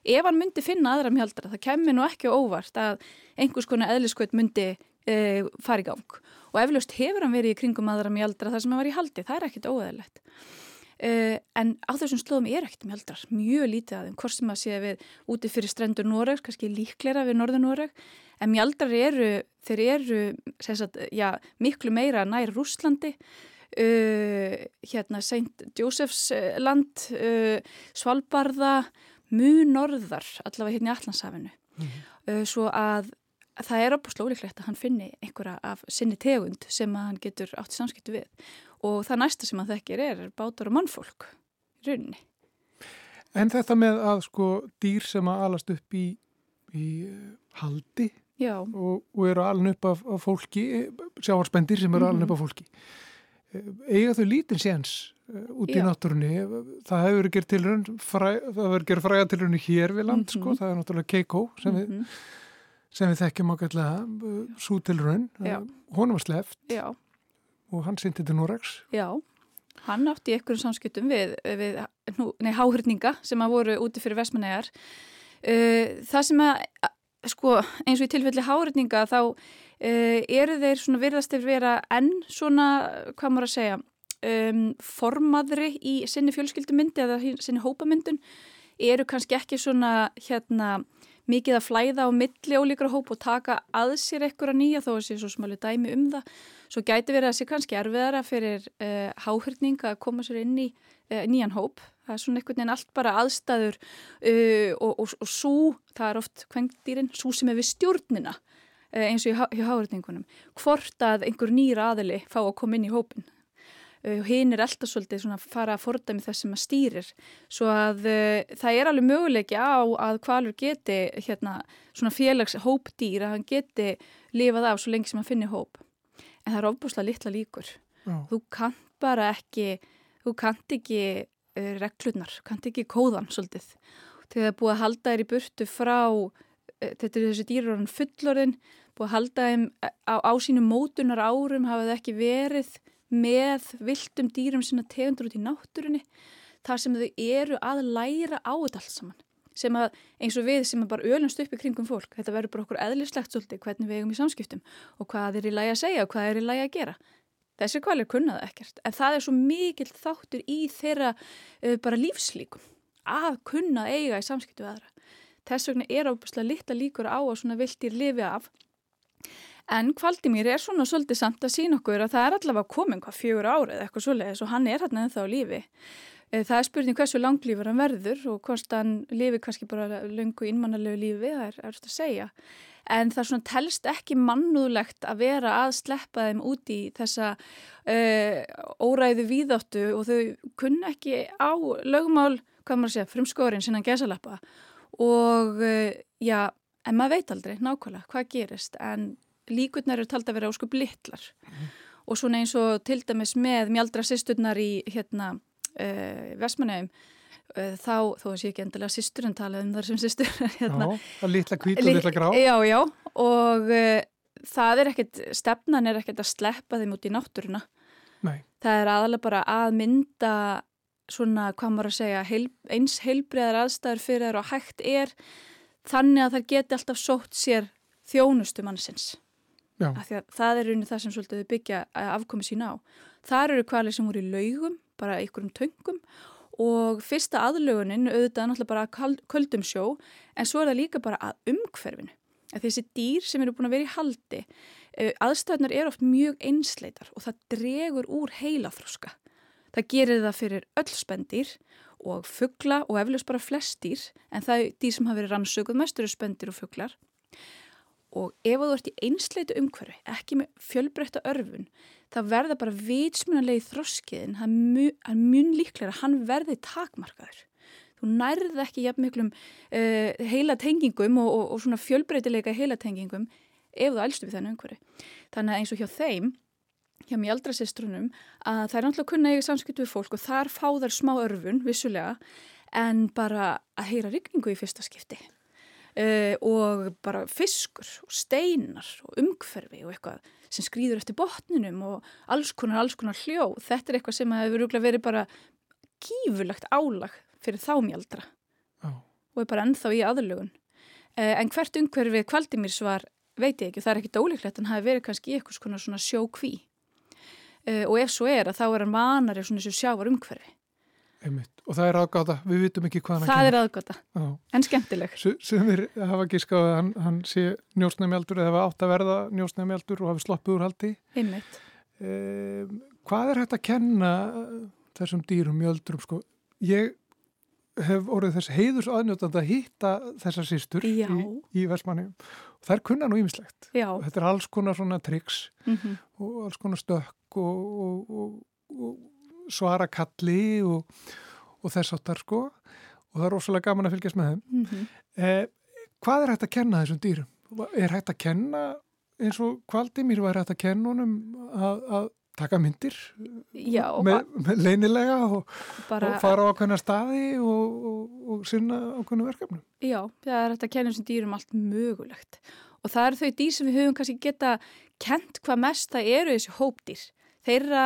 Ef hann myndi finna aðra mjaldra það kemur nú ekki óvart að einhvers konar eðliskveit myndi uh, fara í gang. Og eflaust hefur hann verið í kringum aðra mjaldra þar sem hann var í haldi, það er ekkit óeðlegt Uh, en á þessum slóðum er ekkert mjaldrar, mjög lítið að þeim, hvort sem að sé við úti fyrir strendur Noreg, kannski líklæra við Norður Noreg, en mjaldrar eru, þeir eru sagt, já, miklu meira nær Rúslandi, uh, hérna St. Joseph's land, uh, Svalbardha, mjög norðar, allavega hérna í Allandshafinu, mm -hmm. svo að það er opast lólíklegt að hann finni einhverja af sinni tegund sem að hann getur átt samskiptu við og það næsta sem að þekkir er bátur og mannfólk í rauninni. En þetta með að sko dýr sem að alast upp í, í eh, haldi og, og eru alveg upp af, af fólki, sjáarspendir sem eru alveg upp af fólki, eh, eiga þau lítinn séns eh, út í Já. náttúrunni. Það hefur gerð tilrönd, fræ, það hefur gerð fræga tilrönd hér við land, mm -hmm. sko, það er náttúrulega Keiko sem, mm -hmm. við, mhm. Sem við þekkjum ákveðlega, svo tilrönd, hún var sleft. Já og hann syndi til Norex. Já, hann átti einhverjum samskiptum við, við nei, háhörninga sem að voru úti fyrir Vestmanæjar. Uh, það sem að, sko, eins og í tilfelli háhörninga þá uh, eru þeir svona virðastir vera enn svona, hvað maður að segja, um, formaðri í sinni fjölskyldumyndi eða sinni hópamyndun eru kannski ekki svona, hérna, mikið að flæða á milli ólíkra hóp og taka að sér eitthvað nýja þó að sé svo smáli dæmi um það. Svo gæti verið að sé kannski erfiðara fyrir uh, háhörning að koma sér inn í uh, nýjan hóp. Það er svona einhvern veginn allt bara aðstæður uh, og, og, og svo, það er oft kvengdýrin, svo sem er við stjórnina eins og hjá háhörningunum. Hvort að einhver nýra aðili fá að koma inn í hópin og hinn er alltaf svolítið svona fara að fordæmi það sem að stýrir. Svo að uh, það er alveg möguleiki á að hvalur geti hérna svona félags hópdýr að hann geti lifað af svo lengi sem hann finnir hóp. En það er ofbúslega litla líkur. Já. þú kant bara ekki þú kant ekki uh, reglurnar, kant ekki kóðan svolítið. Þegar það er búið að halda þér í burtu frá uh, þetta er þessi dýrur fullorðin, búið að halda þeim á, á sínum mótunar árum hafa það ekki verið með viltum dýrum sinna tegundur út í náttúrunni þar sem þau eru að læra á þetta allt saman. Sem að eins og við sem að bara ölumst upp í kringum fólk þetta verður bara okkur eðlislegt svolítið hvernig við eigum í samskiptum og hvað er í lægi að segja og hvað er í lægi að gera. Þessi kvalir kunnaði ekkert en það er svo mikill þáttur í þeirra uh, bara lífslíkum að kunna eiga í samskiptu aðra. Þess vegna er ábúrslega litla líkur á að svona viltir lifi af En Kvaldimír er svona svolítið samt að sína okkur að það er allavega komin hvað fjögur árið eitthvað svoleiðis og hann er hann ennþá á lífi. Eh, það er spurning hversu langlífur hann verður og hvort hann lifi kannski bara lungu innmannalegu lífi, það er eftir að segja. En það svona telst ekki mannúðlegt að vera að sleppa þeim út í þessa uh, óræðu víðáttu og þau kunna ekki á lögumál, hvað maður segja, frumskórin sinna gesalappa og uh, já, en maður veit aldrei nákvæmlega hvað gerist en líkurnar eru tald að vera óskup litlar mm. og svona eins og til dæmis með mjaldra sýsturnar í hérna uh, Vestmanauðum uh, þá, þó að sé ekki endilega sýstur en talað um þar sem sýstur *laughs* hérna. Já, litla hvít og litla grá. Já, já, og uh, það er ekkert, stefnan er ekkert að sleppa þeim út í náttúruna. Nei. Það er aðalega bara að mynda svona, hvað maður að segja, heil, eins heilbreyðar aðstæður fyrir þær og hægt er þannig að þær geti alltaf sótt sér þjónustu mannsins. Það er unni það sem svolítið byggja afkomi sín á. Það eru kvalir sem voru í laugum, bara einhverjum töngum og fyrsta aðlögunin auðvitað náttúrulega bara köldum sjó en svo er það líka bara að umhverfinu. Að þessi dýr sem eru búin að vera í haldi, aðstæðunar eru oft mjög einsleitar og það dregur úr heilaþróska. Það gerir það fyrir öll spendir og fuggla og eflaust bara flest dýr en það er dýr sem hafa verið rannsökuð mestur er spendir og fugglar og ef þú ert í einsleitu umhverfi, ekki með fjölbreytta örfun, það verða bara vitsmunarlegi þroskiðin, það er mjög líklega að hann verði takmarkaður. Þú nærði ekki jafn miklum uh, heila tengingum og, og, og svona fjölbreytileika heila tengingum ef þú ælstu við þennan umhverfi. Þannig að eins og hjá þeim, hjá mér aldra sýstrunum, að það er náttúrulega kunna eiga samskipt við fólk og þar fá þær smá örfun, vissulega, en bara að heyra rigningu í fyrsta skipti. Uh, og bara fiskur og steinar og umhverfi og eitthvað sem skrýður eftir botninum og alls konar, alls konar hljó þetta er eitthvað sem hefur verið bara kífurlegt álag fyrir þámjaldra oh. og er bara ennþá í aðlugun uh, en hvert umhverfi Kvaldimírs var veit ég ekki, það er ekki dólíklegt en hafi verið kannski eitthvað svona sjókví uh, og ef svo er að þá er hann vanar í svona sjávar umhverfi Einmitt. Og það er aðgáta, við vitum ekki hvað hann það er aðgáta, en skemmtileg. Sumir hafa gískað að hann, hann sé njósnæmjaldur eða átt að verða njósnæmjaldur og hafi sloppið úr haldi. Einmitt. Eh, Hvað er hægt að kenna þessum dýrum mjöldurum sko? Ég hef orðið þess heiðurs aðnjótand að hitta þessar sístur í, í Vestmanni og það er kunnan og ýmislegt og þetta er alls konar svona triks mm -hmm. og alls konar stökk og, og, og, og svara kalli og, og þess áttar sko og það er rosalega gaman að fylgjast með þeim mm -hmm. eh, hvað er hægt að kenna þessum dýrum? Er hægt að kenna eins og Kvaldimír var hægt að kenna honum að, að taka myndir Já, með, með leinilega og, bara, og fara á ákveðna staði og, og sinna ákveðna verkefnum. Já, það er hægt að kenna þessum dýrum allt mögulegt. Og það eru þau dýr sem við höfum kannski geta kent hvað mest það eru þessi hópdýr. Þeirra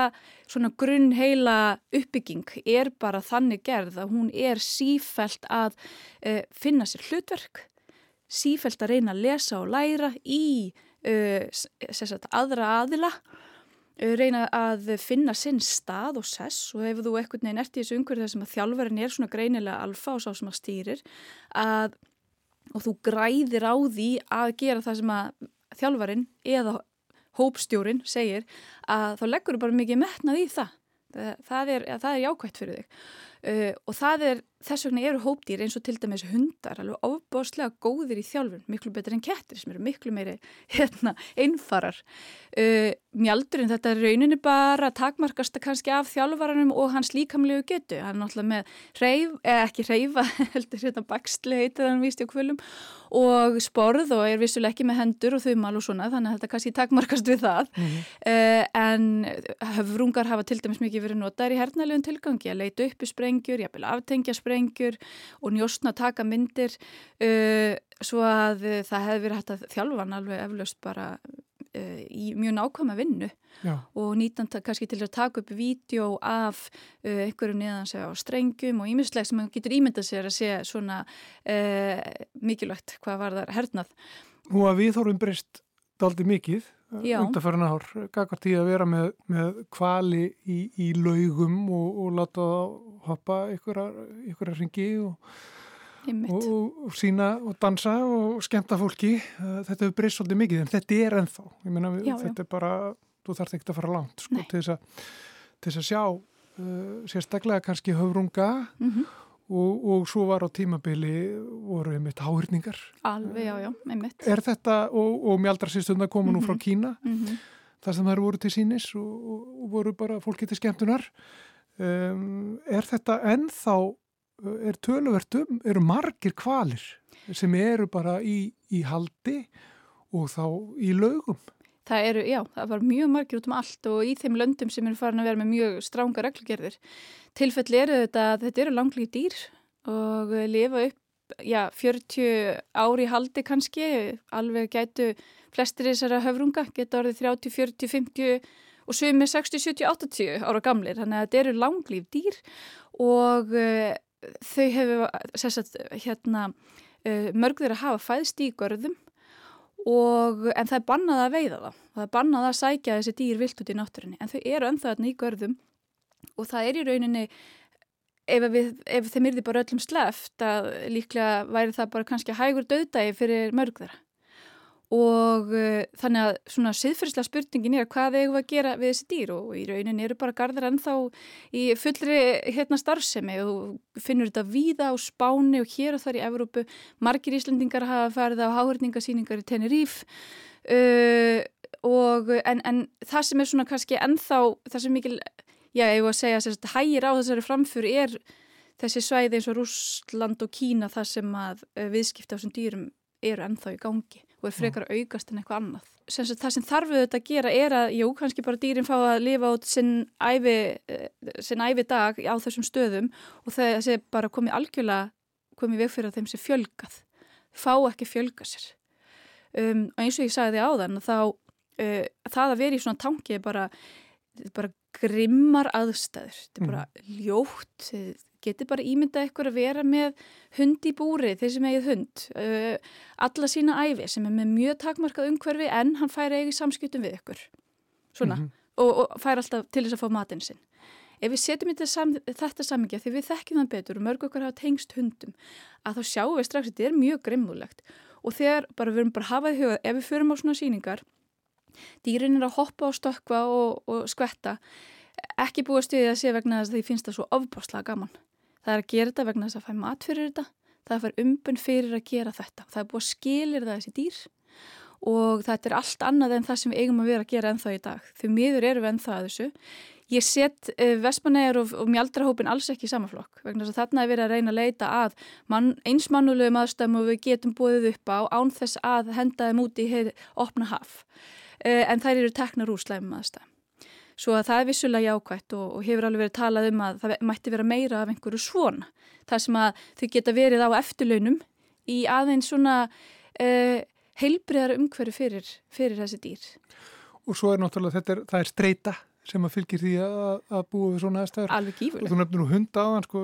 svona grunn heila uppbygging er bara þannig gerð að hún er sífælt að uh, finna sér hlutverk, sífælt að reyna að lesa og læra í uh, sagt, aðra aðila, uh, reyna að finna sinn stað og sess og ef þú ekkert neginn ert í þessu umhverju þar sem að þjálfverðin er svona greinilega alfa og sá sem að stýrir að, og þú græðir á því að gera það sem að þjálfverðin eða hópstjórin segir að þá leggur þú bara mikið metnað í það. Það er, það er jákvægt fyrir þig uh, og það er, þess vegna eru hópdýr eins og til dæmis hundar alveg ofbáslega góðir í þjálfun, miklu betur en kettir sem eru miklu meiri hérna, einfarar. Uh, mjaldurinn þetta er rauninni bara takmarkast kannski af þjálfaranum og hans líkamlegu getu. Hann er náttúrulega með reyf, eða ekki reyfa, *laughs* heldur hérna baksli heitir hann víst í kvölum og sporð og er vissuleg ekki með hendur og þumal og svona þannig að þetta kannski takmarkast við það mm -hmm. uh, en höfrungar hafa til dæmis mikið verið notaður í hernalegum tilgangi að leita uppi sprengjur, jafnvel aftengja sprengjur og njóstna taka myndir uh, svo að uh, það hefði verið hægt að þjálfan alveg eflaust bara í mjög nákvæma vinnu Já. og nýtan kannski til að taka upp vídeo af uh, einhverjum neðan sig á strengjum og ímislega sem getur ímyndað sér að sé svona uh, mikilvægt hvað var þar hernað. Nú að við þórum breyst daldi mikið undarfæran ár, gagvar tíð að vera með, með kvali í, í laugum og, og láta hoppa ykkur að ringi og Og, og sína og dansa og skemta fólki. Þetta hefur breyst svolítið mikið en þetta er ennþá. Meina, já, þetta já. er bara, þú þarf ekki að fara langt sko, til, þess að, til þess að sjá uh, sérstaklega kannski höfrunga mm -hmm. Og, og svo var á tímabili voru einmitt háhyrningar alveg, já, já, einmitt er þetta, og, og mjaldrarsýstundar koma nú Mhm. frá Kína mm -hmm. þar sem þær voru til sínis og, og voru bara fólki til skemmtunar um, er þetta ennþá er töluvert um, eru margir kvalir sem eru bara í, í haldi og þá í laugum. Það eru, já, það var mjög margir út um allt og í þeim löndum sem eru farin að vera með mjög stránga reglugerðir. Tilfelli eru þetta að þetta eru langlíf dýr og lifa upp, já, 40 ári haldi kannski, alveg gætu flestir þessara höfrunga, geta orðið 30, 40, 50 og sumið 60, 70, 80 ára gamlir. Þannig að þetta eru langlíf dýr og uh, þau hefur, sérstætt, hérna, uh, mörg þeirra hafa fæðst í görðum Og, en það er bannað að veiða það. Það er bannað að sækja þessi dýr vilt út í náttúrunni. En þau eru önþaðarni í görðum og það er í rauninni, ef, við, ef þeim yrði bara öllum sleft, að líklega væri það bara kannski hægur döðdægi fyrir mörg þeirra og uh, þannig að svona siðfyrslega spurningin er hvað eigum við að gera við þessi dýr? Og í raunin eru bara gardar ennþá í fullri hérna starfsemi. Og finnur þetta víða á Spáni og hér og þar í Evrópu. Margir Íslandingar hafa farið á háhörningasýningar í Tenerife uh, og en, en það sem er svona kannski ennþá það sem mikil, já ég var að segja að hægir á þessari framfyrir er þessi svæði eins og Rúsland og Kína það sem að uh, viðskipta á þessum dýrum eru ennþá í gangi og er frekar að aukast en eitthvað annað. Sem það sem þarf við þetta að gera er að, jú, kannski bara dýrin fá að lifa át sinn æfi, eh, sinn æfi dag á þessum stöðum og það sé bara komið algjörlega, komið veg fyrir að þeim sé fjölgað. Fá ekki fjölga sér. Um, og eins og ég sagði áðan, þá uh, það að vera í svona tanki er bara, grimmar aðstæður. Þetta er bara mm. ljótt, geti bara ímyndað ykkur að vera með hund í búri, þeir sem eigið hund uh, alla sína æfi sem er með mjög takmarkað umhverfi en hann fær eigið samskiptum við ykkur svona, mm -hmm. og, og fær alltaf til þess að fá matinn sinn ef við setjum þetta samingja því við þekkjum það betur og mörg okkar hafa tengst hundum að þá sjáum við strax að þetta er mjög grimmulegt og þegar bara við erum bara hafað í huga ef við förum á svona síningar dýrin er að hoppa og stökka og, og skvetta ekki búið að stuðja að sé vegna þess að því finnst það svo ofbáslega gaman Það er að gera þetta vegna þess að fæ mat fyrir þetta, það er að fæ umbun fyrir að gera þetta. Það er búið að skilir það þessi dýr og þetta er allt annað en það sem við eigum að vera að gera ennþá í dag. Því miður eru ennþá að þessu. Ég set eh, Vestmanæjar og, og Mjaldrahópin alls ekki í samaflokk vegna þess að þarna er verið að reyna að leita að mann, einsmannulegum aðstæðum og við getum búið upp á án þess að henda þeim út í opna haf. Uh, en þær eru teknar úr slæmum aðstæðum. Svo að það er vissulega jákvægt og, og hefur alveg verið talað um að það mætti vera meira af einhverju svona. Það sem að þau geta verið á eftirlaunum í aðeins svona uh, heilbriðar umhverju fyrir, fyrir þessi dýr. Og svo er náttúrulega þetta, er, það er streyta sem að fylgir því að, að búa við svona aðstæður. Alveg. Og þú nefnir nú hunda á hann, sko,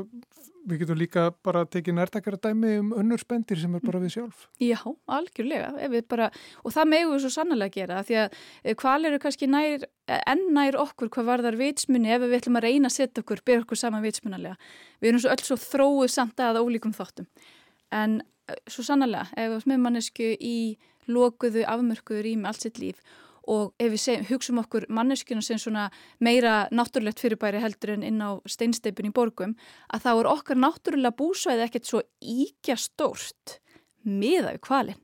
við getum líka bara tekið nærtakara dæmi um önnur spendir sem er bara við sjálf. Já, algjörlega. Bara, og það við svo sannlega gera, því að hvað eh, eru kannski nær, enn nær okkur hvað var þar vitsmunni ef við ætlum að reyna að setja okkur, byrja okkur saman vitsmunarlega. Við erum svo öll svo þróið samt að ólíkum þáttum. En eh, svo sannlega, ef við smiðmannesku í lokuðu, afmörkuðu rými allt sitt líf og ef við segjum, hugsaum okkur manneskjuna sem svona meira náttúrulegt fyrirbæri heldur en inn á steinsteipin í borgum að þá er okkar náttúrulega búsvæði ekkert svo íkja stórt miða við kvalin.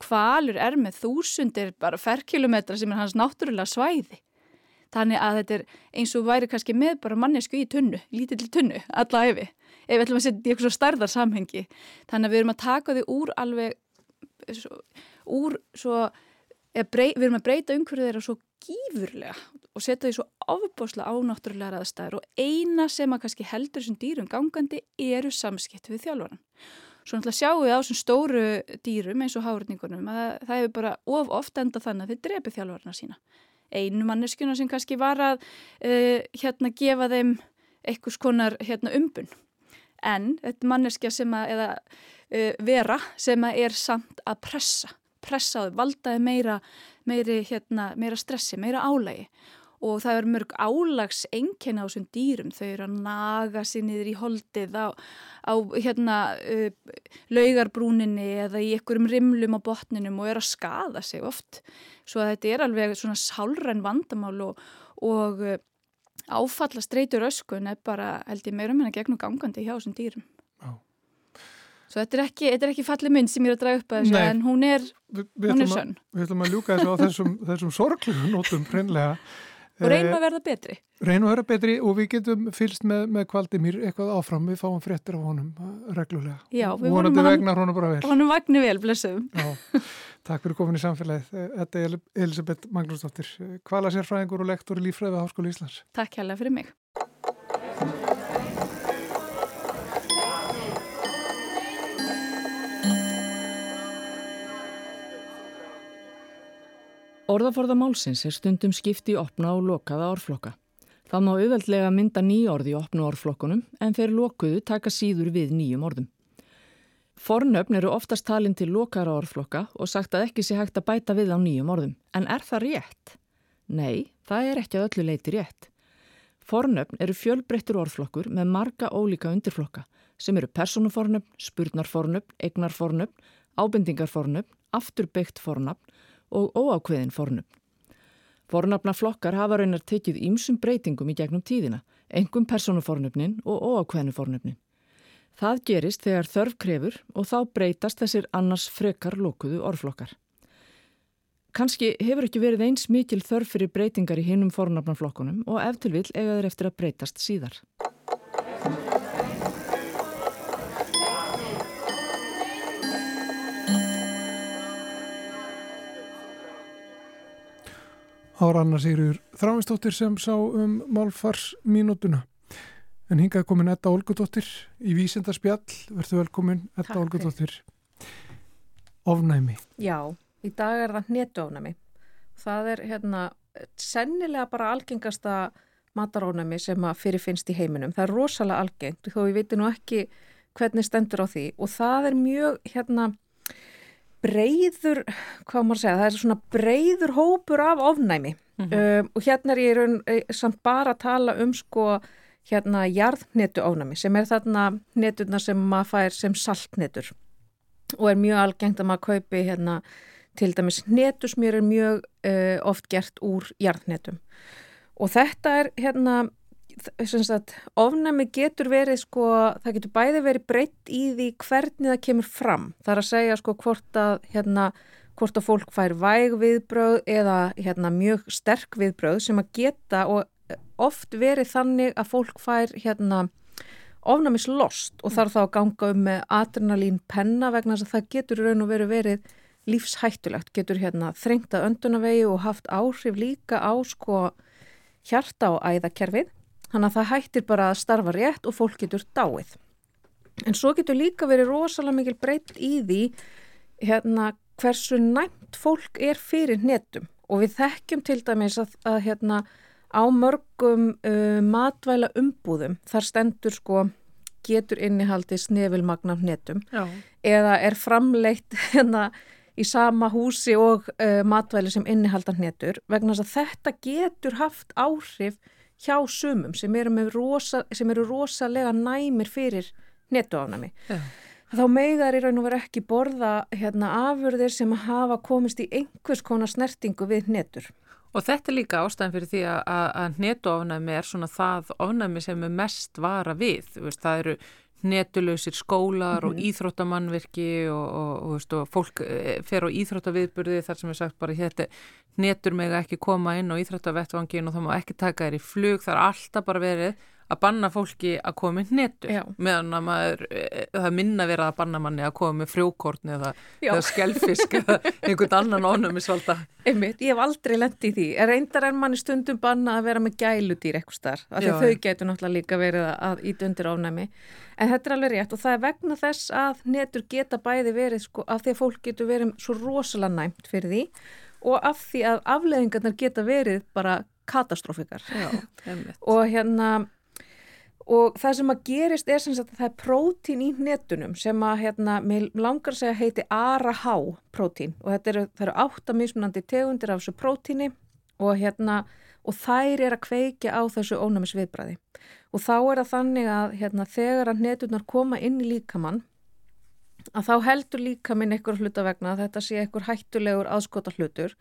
Kvalur er með þúsundir bara ferkilometra sem er hans náttúrulega svæði. Þannig að þetta er eins og væri kannski með bara mannesku í tunnu, lítill tunnu, alla efi, ef við ætlum að setja í eitthvað starðar samhengi. Þannig að við erum að taka þau úr alveg, úr svo brey, við erum að breyta umhverfið þeirra svo gífurlega og setja því svo ofbáslega ánáttúrulega aðstæður og eina sem að kannski heldur þessum dýrum gangandi eru samskipt við þjálfvaran. Svo náttúrulega sjáum við á þessum stóru dýrum eins og hárningunum að það hefur bara of ofta enda þannig að þeir drepi þjálfvarna sína. Einu manneskjuna sem kannski var að uh, hérna gefa þeim einhvers konar hérna, umbun en þetta manneskja sem að eða, uh, vera sem að er samt að pressa pressaðu, valdaði meira, meiri, hérna, meira stressi, meira álægi og það er mörg álags enkenna á þessum dýrum, þau eru að naga sér niður í holdið á, á hérna, uh, laugarbrúninni eða í einhverjum rimlum á botninum og eru að skada sig oft. Svo þetta er alveg svona sálræn vandamál og, og uh, áfalla streytur öskun er bara held ég meirum en að gegnum gangandi hjá þessum dýrum. Svo þetta er ekki, þetta er ekki fallið mynd sem ég er að draga upp að þessu en hún er, hún er sönn. Við ætlum að ljúka þessu á þessum, *laughs* þessum sorgluðu nótum hreinlega. Og reynum að verða betri. Reynum að verða betri og við getum fylst með, með Kvaldimír eitthvað áfram. Við fáum fréttir á honum reglulega. Já, við vonum að honum vegna honum bara vel. Honum vagnir vel, blessum. Takk fyrir komin í samfélagið. Þetta er Elisabeth Magnúsdóttir, kvala sérfræðingur og lektor í Lífræði á Háskóli Íslands. Takk hérlega Orðaforða málsins er stundum skipti opna og lokaða orðflokka. Það má auðveldlega mynda nýja orði í opnu orðflokkunum en þeir lokuðu taka síður við nýjum orðum. Fornöfn eru oftast talin til lokara orðflokka og sagt að ekki sé hægt að bæta við á nýjum orðum. En er það rétt? Nei, það er ekki að öllu leiti rétt. Fornöfn eru fjölbreyttur orðflokkur með marga ólíka undirflokka sem eru personufornöfn, spurnarfornöfn, eignarfornöfn, ábendingarfornöfn, afturbyggt fornöfn og óákveðin fornöfn. Fornafnaflokkar hafa raunar tekið ímsum breytingum í gegnum tíðina, engum personufornöfnin og óákveðinu fornöfnin. Það gerist þegar þörf krefur og þá breytast þessir annars frekar lókuðu orðflokkar. Kanski hefur ekki verið eins mikil þörf fyrir breytingar í hinnum fornafnaflokkunum og ef til vil eiga þeir eftir að breytast síðar. Ára Anna Sigurður Þráinsdóttir sem sá um málfarsmínútuna. En hingað komin Etta Olgudóttir í Vísindarspjall. Verður velkomin Etta Olgudóttir. Ofnæmi. Já, í dag er það netuofnæmi. Það er hérna sennilega bara algengasta matarónæmi sem að fyrirfinnst í heiminum. Það er rosalega algengt þó við veitum nú ekki hvernig stendur á því og það er mjög hérna breyður, hvað maður segja, það er svona breyður hópur af ofnæmi. Mm -hmm. um, og hérna er ég raun, samt bara að tala um sko hérna jarðnetu ofnæmi sem er þarna netuna sem maður fær sem saltnetur og er mjög algengt að maður kaupi hérna til dæmis netusmjör er mjög uh, oft gert úr jarðnetum og þetta er hérna Sagt, ofnæmi getur verið sko, það getur bæði verið breytt í því hvernig það kemur fram. Það er að segja sko hvort að, hérna, hvort að fólk fær væg viðbröð eða hérna, mjög sterk viðbröð sem að geta og oft verið þannig að fólk fær hérna, ofnæmis lost og þarf þá að ganga um með adrenalín penna vegna þess að það getur raun og verið verið lífshættulegt, getur hérna, þrengt að öndunavegi og haft áhrif líka á sko, hjarta og æðakerfið Þannig að það hættir bara að starfa rétt og fólk getur dáið. En svo getur líka verið rosalega mikil breytt í því hérna, hversu næmt fólk er fyrir netum. Og við þekkjum til dæmis að, að hérna, á mörgum uh, matvæla umbúðum þar stendur sko getur innihaldi snefilmagna netum Já. eða er framleitt *laughs* hérna, í sama húsi og uh, matvæli sem innihaldan netur vegna að þetta getur haft áhrif hjá sumum sem eru, rosa, sem eru rosalega næmir fyrir netuafnami. Yeah. Þá megar í raun og veru ekki borða hérna, afurðir sem hafa komist í einhvers konar snertingu við netur. Og þetta er líka ástæðan fyrir því að, að netuafnami er svona það ofnami sem er mest vara við. Það eru netulösir skólar og mhm. íþróttamannvirki og, og, og, veist, og fólk eh, fer á íþróttaviðburði þar sem er sagt bara hér netur meg ekki koma inn á íþróttavettvangin og þá má ekki taka þér í flug, það er alltaf bara verið að banna fólki að koma með netur Já. meðan að maður, eh, það minna verið að banna manni að koma með frjókortni eða, eða skelfisk eða *laughs* einhvern annan ónumisvalda. Einmitt, ég hef aldrei lendið í því. Reyndar er manni stundum banna að vera með gæludýr eitthvað starf, af því þau getur náttúrulega líka verið að ít undir ónæmi. En þetta er alveg rétt og það er vegna þess að netur geta bæði verið sko af því að fólk getur verið svo rosalega næmt fyrir því og af því að afleðingarnar geta verið bara katastrófikar. Já, *laughs* og hérna og það sem að gerist er sem sagt að það er prótín í netunum sem að hérna, mér langar að segja heiti ARAH prótín. Og þetta eru, eru áttamismunandi tegundir af þessu prótíni og hérna og þær er að kveikja á þessu ónæmisviðbræði og þá er það þannig að hérna, þegar að netunar koma inn í líkamann að þá heldur líkaminn einhver hluta vegna að þetta sé einhver hættulegur aðskota hlutur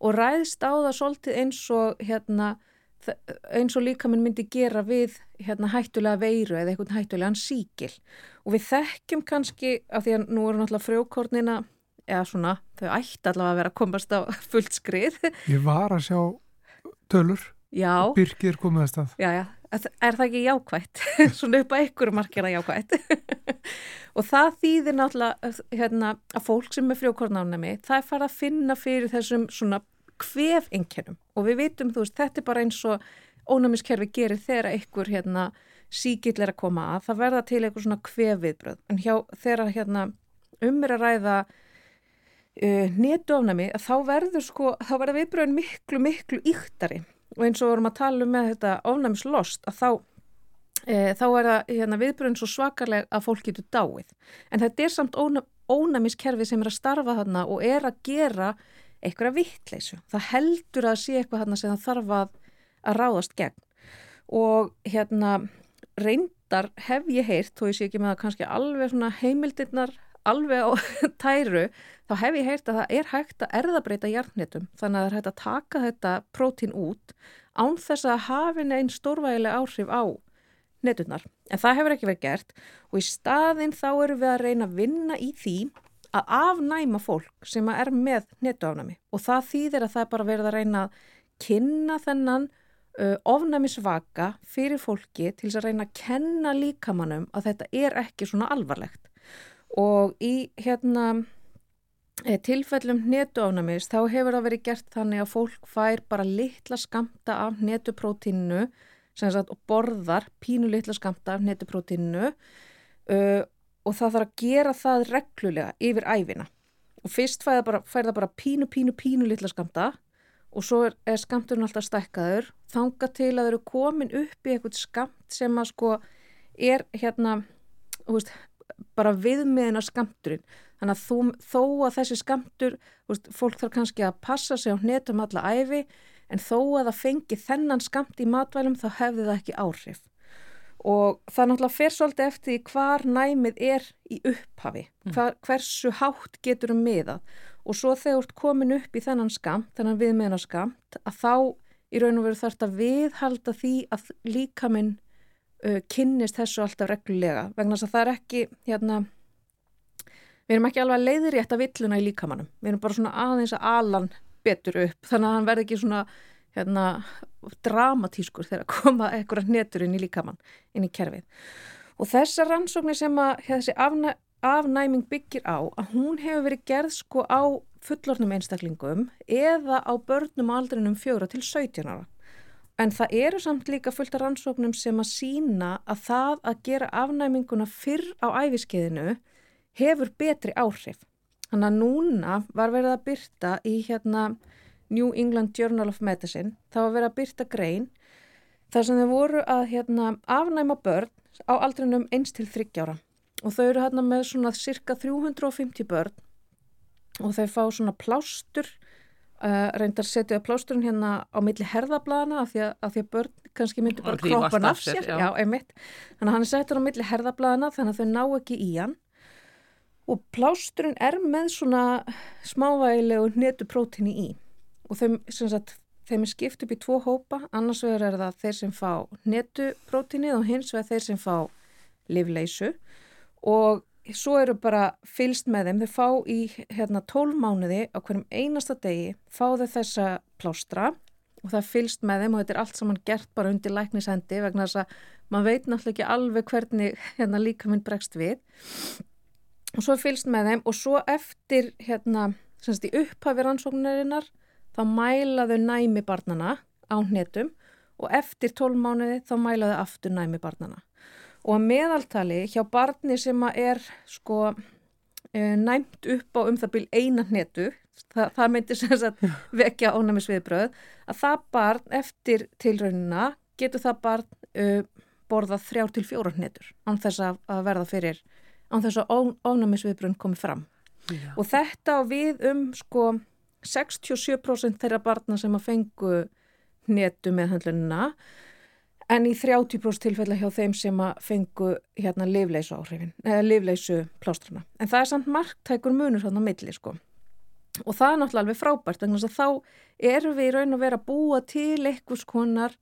og ræðst á það svolítið eins og hérna eins og líka minn myndi gera við hérna, hættulega veiru eða einhvern hættulegan síkil og við þekkjum kannski af því að nú eru náttúrulega frjókornina eða svona, þau ætti allavega að vera að komast á *laughs* fullt skrið Ég var að sjá tölur Já. Birkir komið að stað. Já, já, er það ekki jákvætt? *laughs* Svona upp að ykkur markir að jákvætt. *laughs* og það þýðir náttúrulega hérna, að fólk sem er frjókornáfnami, það er farið að finna fyrir þessum svona kvefinkennum og við vitum, þú veist, þetta er bara eins og ónæmiskerfi gerir þegar ykkur hérna síkill er að koma að, það verða til eitthvað svona kvefviðbröð. En hjá þegar hérna umir að ræða uh, netofnami, þá verður sko, þá verður viðbröðin miklu, miklu yktari og eins og vorum að tala um með þetta ofnæmislost að þá, e, þá er það hérna, viðbröðin svo svakarleg að fólk getur dáið. En þetta er samt ónæ, ónæmiskerfi sem er að starfa þarna og er að gera eitthvað vittleysu. Það heldur að sé eitthvað þarna sem það þarf að, að ráðast gegn. Og hérna reyndar hef ég heyrt, þó ég sé ekki með að kannski alveg heimildirnar alveg á *laughs* tæru, þá hef ég heyrt að það er hægt að erðabreita hjartnetum þannig að það er hægt að taka þetta prótín út án þess að hafi neinn stórvægileg áhrif á netunar. En það hefur ekki verið gert og í staðin þá eru við að reyna að vinna í því að afnæma fólk sem er með netuafnæmi og það þýðir að það er bara verið að reyna að kynna þennan uh, ofnæmisvaka fyrir fólki til þess að reyna að kenna líkamannum að þetta er ekki svona alvarlegt. Og í hérna e, tilfellum netuánamis þá hefur það verið gert þannig að fólk fær bara litla skamta af netuprótínu og borðar pínu litla skamta af netuprótínu uh, og það þarf að gera það reglulega yfir æfina og fyrst fær það bara, fær það bara pínu, pínu, pínu litla skamta og svo er, er skamturinn alltaf stækkaður þanga til að þau eru komin upp í eitthvað skamt sem að sko er hérna, veist bara viðmiðina skamturinn þannig að þú, þó að þessi skamtur veist, fólk þarf kannski að passa sig á hnetum alla æfi en þó að það fengi þennan skamt í matvælum þá hefði það ekki áhrif og það náttúrulega fer svolítið eftir hvar næmið er í upphafi. Mm. hvar, hversu hátt getur um miðað. Og svo þegar þú ert komin upp í þennan skamt, þennan viðmiðina skamt að þá í raun og veru þarf þetta viðhalda því að líkaminn uh, kynnist þessu alltaf reglulega. Vegna þess að það er ekki hérna, við erum ekki alveg að leiðir rétt að villuna í líkamannum, við erum bara svona aðeins að alan betur upp þannig að hann verði ekki svona hérna, dramatískur þegar að koma eitthvað neturinn í líkamann inn í kerfið og þessar rannsóknir sem að þessi afnæ, afnæming byggir á að hún hefur verið gerð sko á fullornum einstaklingum eða á börnum aldrinum fjóra til 17 ára En það eru samt líka fullt af rannsóknum sem að sína að það að gera afnæminguna fyrr á æfiskeiðinu hefur betri áhrif. Þannig að núna var verið að byrta í hérna New England Journal of Medicine, það var verið að byrta grein þar sem þau voru að hérna, afnæma börn á aldrinum 1 til 30 ára. Og þau eru hérna með svona cirka 350 börn og þau fá svona plástur Uh, reyndar setja plásturinn hérna á milli herðablaðana af því að, að því að börn kannski myndi bara krópan af sér já. Já, þannig að hann settur á milli herðablaðana þannig að þau ná ekki í hann. Og plásturinn er með svona smávægilegu netuprótini í og þeim, sagt, þeim er skipt upp í tvo hópa. Annars vegar er það þeir sem fá netuprótini og hins vegar þeir sem fá livleisu og svo eru bara fylst með þeim, þau fá í hérna 12 mánuði á hverjum einasta degi fá þau þessa plástra. Og það fylst með þeim og þetta er allt saman gert bara undir læknishendi vegna þess að maður veit náttúrulega ekki alveg hvernig hérna líka minn bregst við. Og svo fylst með þeim og svo eftir hérna semst í upphafi rannsóknarinnar þá mæla þau næmi barnana á hnetum og eftir 12 mánuði þá mæla þau aftur næmi barnana og að meðaltali hjá barni sem er sko e, næmt upp á um það byrj einan hnetu, það, það myndir sem sagt vekja ónæmisviðbröð að það barn eftir tilraunina getur það barn uh, borðað þrjár til fjóra hnetur án þess að, að verða fyrir án þess að ónæmisviðbröðin komi fram. Já. og þetta við um sko 67% þeirra barna sem að fengu hnetu með handlunina en í 30% tilfella hjá þeim sem að fengu hérna livleisu áhrifin, eða livleisu plástrana. En það er samt marktækur munur svona á milli sko. Og það er náttúrulega alveg frábært, þannig að þá erum við í raun og vera að búa til einhvers konar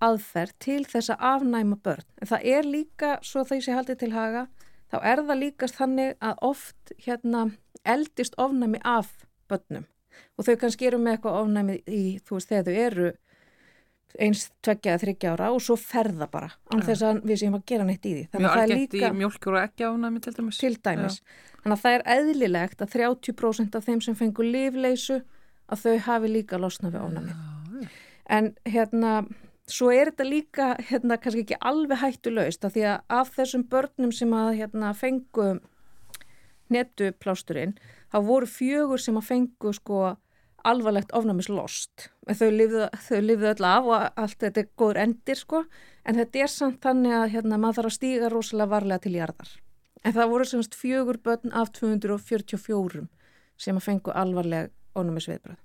aðferð til þess að afnæma börn. En það er líka, svo þegar ég sé haldið til haga, þá er það líkast þannig að oft hérna eldist ofnæmi af börnum. Og þau kannski eru með eitthvað ofnæmi í, þú veist, þegar þau eru eins tveggja þryggja ára og svo ferða bara án þess að við séum að gera neitt í því. Mjög að það er líka mjölkur og ekki ánæmi til dæmis. til dæmis. Þannig að það er eðlilegt að 30% af þeim sem fengur lifleysu að þau hafi líka losna við ónami en hérna svo er þetta líka hérna kannski ekki alveg hættulaust af því að af þessum börnum sem að hérna fengu netuplásturinn þá voru fjögur sem að fengu sko alvarlegt ofnæmislost. Þau lifðu, öll af og allt þetta er góður endir sko. En þetta er samt þannig að hérna, maður þarf að stíga rosalega varlega til jarðar. En það voru semst fjögur börn af 244 sem að fengu alvarleg ofnæmisviðbröð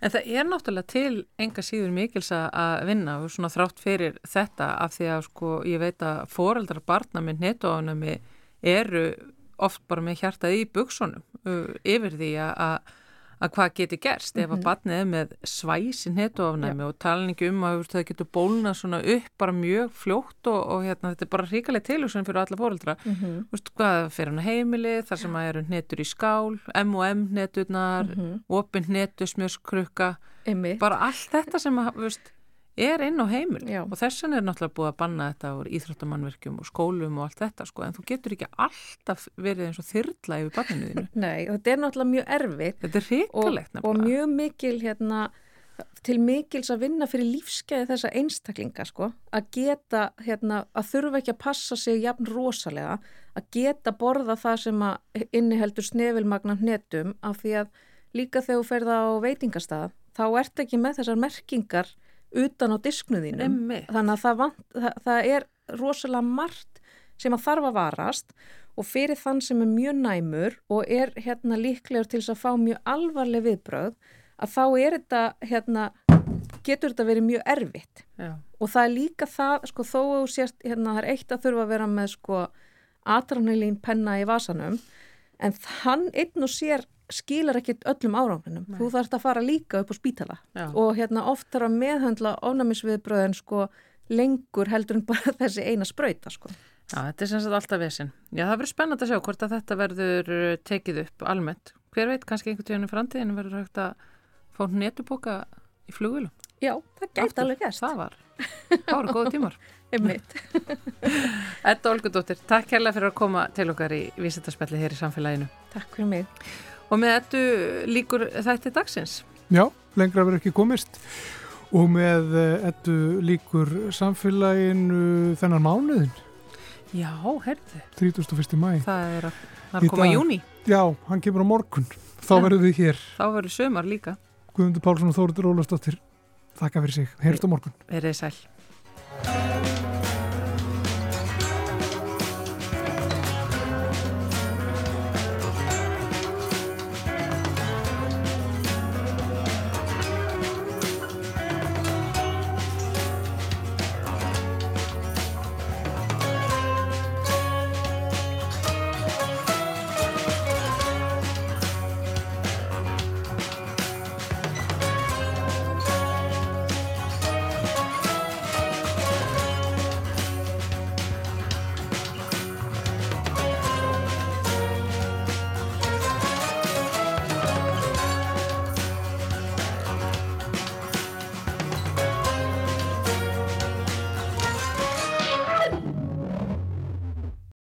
En það er náttúrulega til enga síður mikils að- vinna og svona þrátt fyrir þetta af því að sko ég veit að foreldrar barna með netóánami eru oft bara með hjartað í buksunum uh, yfir því að, að, að hvað getur gerst ef að barnið er með svæsi netóánami og talningi um að það getur bólna svona upp bara mjög fljótt og, og hérna þetta er bara ríkalega tilhugsun fyrir alla foreldra. Mm -hmm. Vistu hvað fyrir hann á heimili þar sem að eru netur í skál, M&M neturnar, mm opin netu, smjörskrukka bara allt þetta sem að, veist, er inn á heimil Já. og þessan er náttúrulega búið að banna þetta úr íþróttamannverkjum og skólum og allt þetta sko, en þú getur ekki alltaf verið eins og þyrla yfir barninu þínu. *laughs* Nei, þetta er náttúrulega mjög erfitt Þetta er hrikalegt og mjög mikil hérna, til mikils að vinna fyrir lífskeiði þessa einstaklinga sko, að geta, hérna, að þurfa ekki að passa sig jafn rosalega, að geta borða það sem að inniheldur snefilmagna hnetum af því að líka þegar þú ferða á veitingastað, þá ert ekki með þessar merkingar utan á disknuðinum Einmitt. þannig að það, vant, það, það er rosalega margt sem að þarf að varast og fyrir þann sem er mjög næmur og er hérna líklegur til að fá mjög alvarleg viðbröð að þá er þetta hérna, getur þetta verið mjög erfitt Já. og það er líka það sko þó að þú sést hérna það er eitt að þurfa að vera með sko atranilín penna í vasanum en hann einn og sér skilar ekkit öllum árangrinum þú þarfst að fara líka upp á spítala Já. og hérna oft þarf að meðhöndla ónæmisviðbröðin sko lengur heldur en bara *laughs* þessi eina sprauta sko Já, þetta er sem sagt alltaf vesinn. Já, það verður spennand að sjá hvort að þetta verður uh, tekið upp almennt. Hver veit, kannski einhvern tíðan í framtíðinu verður hægt að fá netuboka í flugulum. Já, það gæti alveg gæst Það var, það var góða tímar. *laughs* einmitt *laughs* Edda Olgudóttir, takk kærlega fyrir að koma til okkar í vísindarspelli hér í samfélaginu. Takk fyrir mig Og með Eddu líkur þætti dagsins. Já, lengra verður ekki komist og með eh, Eddu líkur samfélaginu þennan mánuðin, Já, herðu, 31. mæ. það er að, koma dag. júni. Já, hann kemur á morgun. Þá Já. verðum við hér. Þá verður sömar líka. Guðmundur Pálsson og Þóriður Ólafsdóttir. Þakka fyrir sig. Heyrst á morgun. Verið sæl.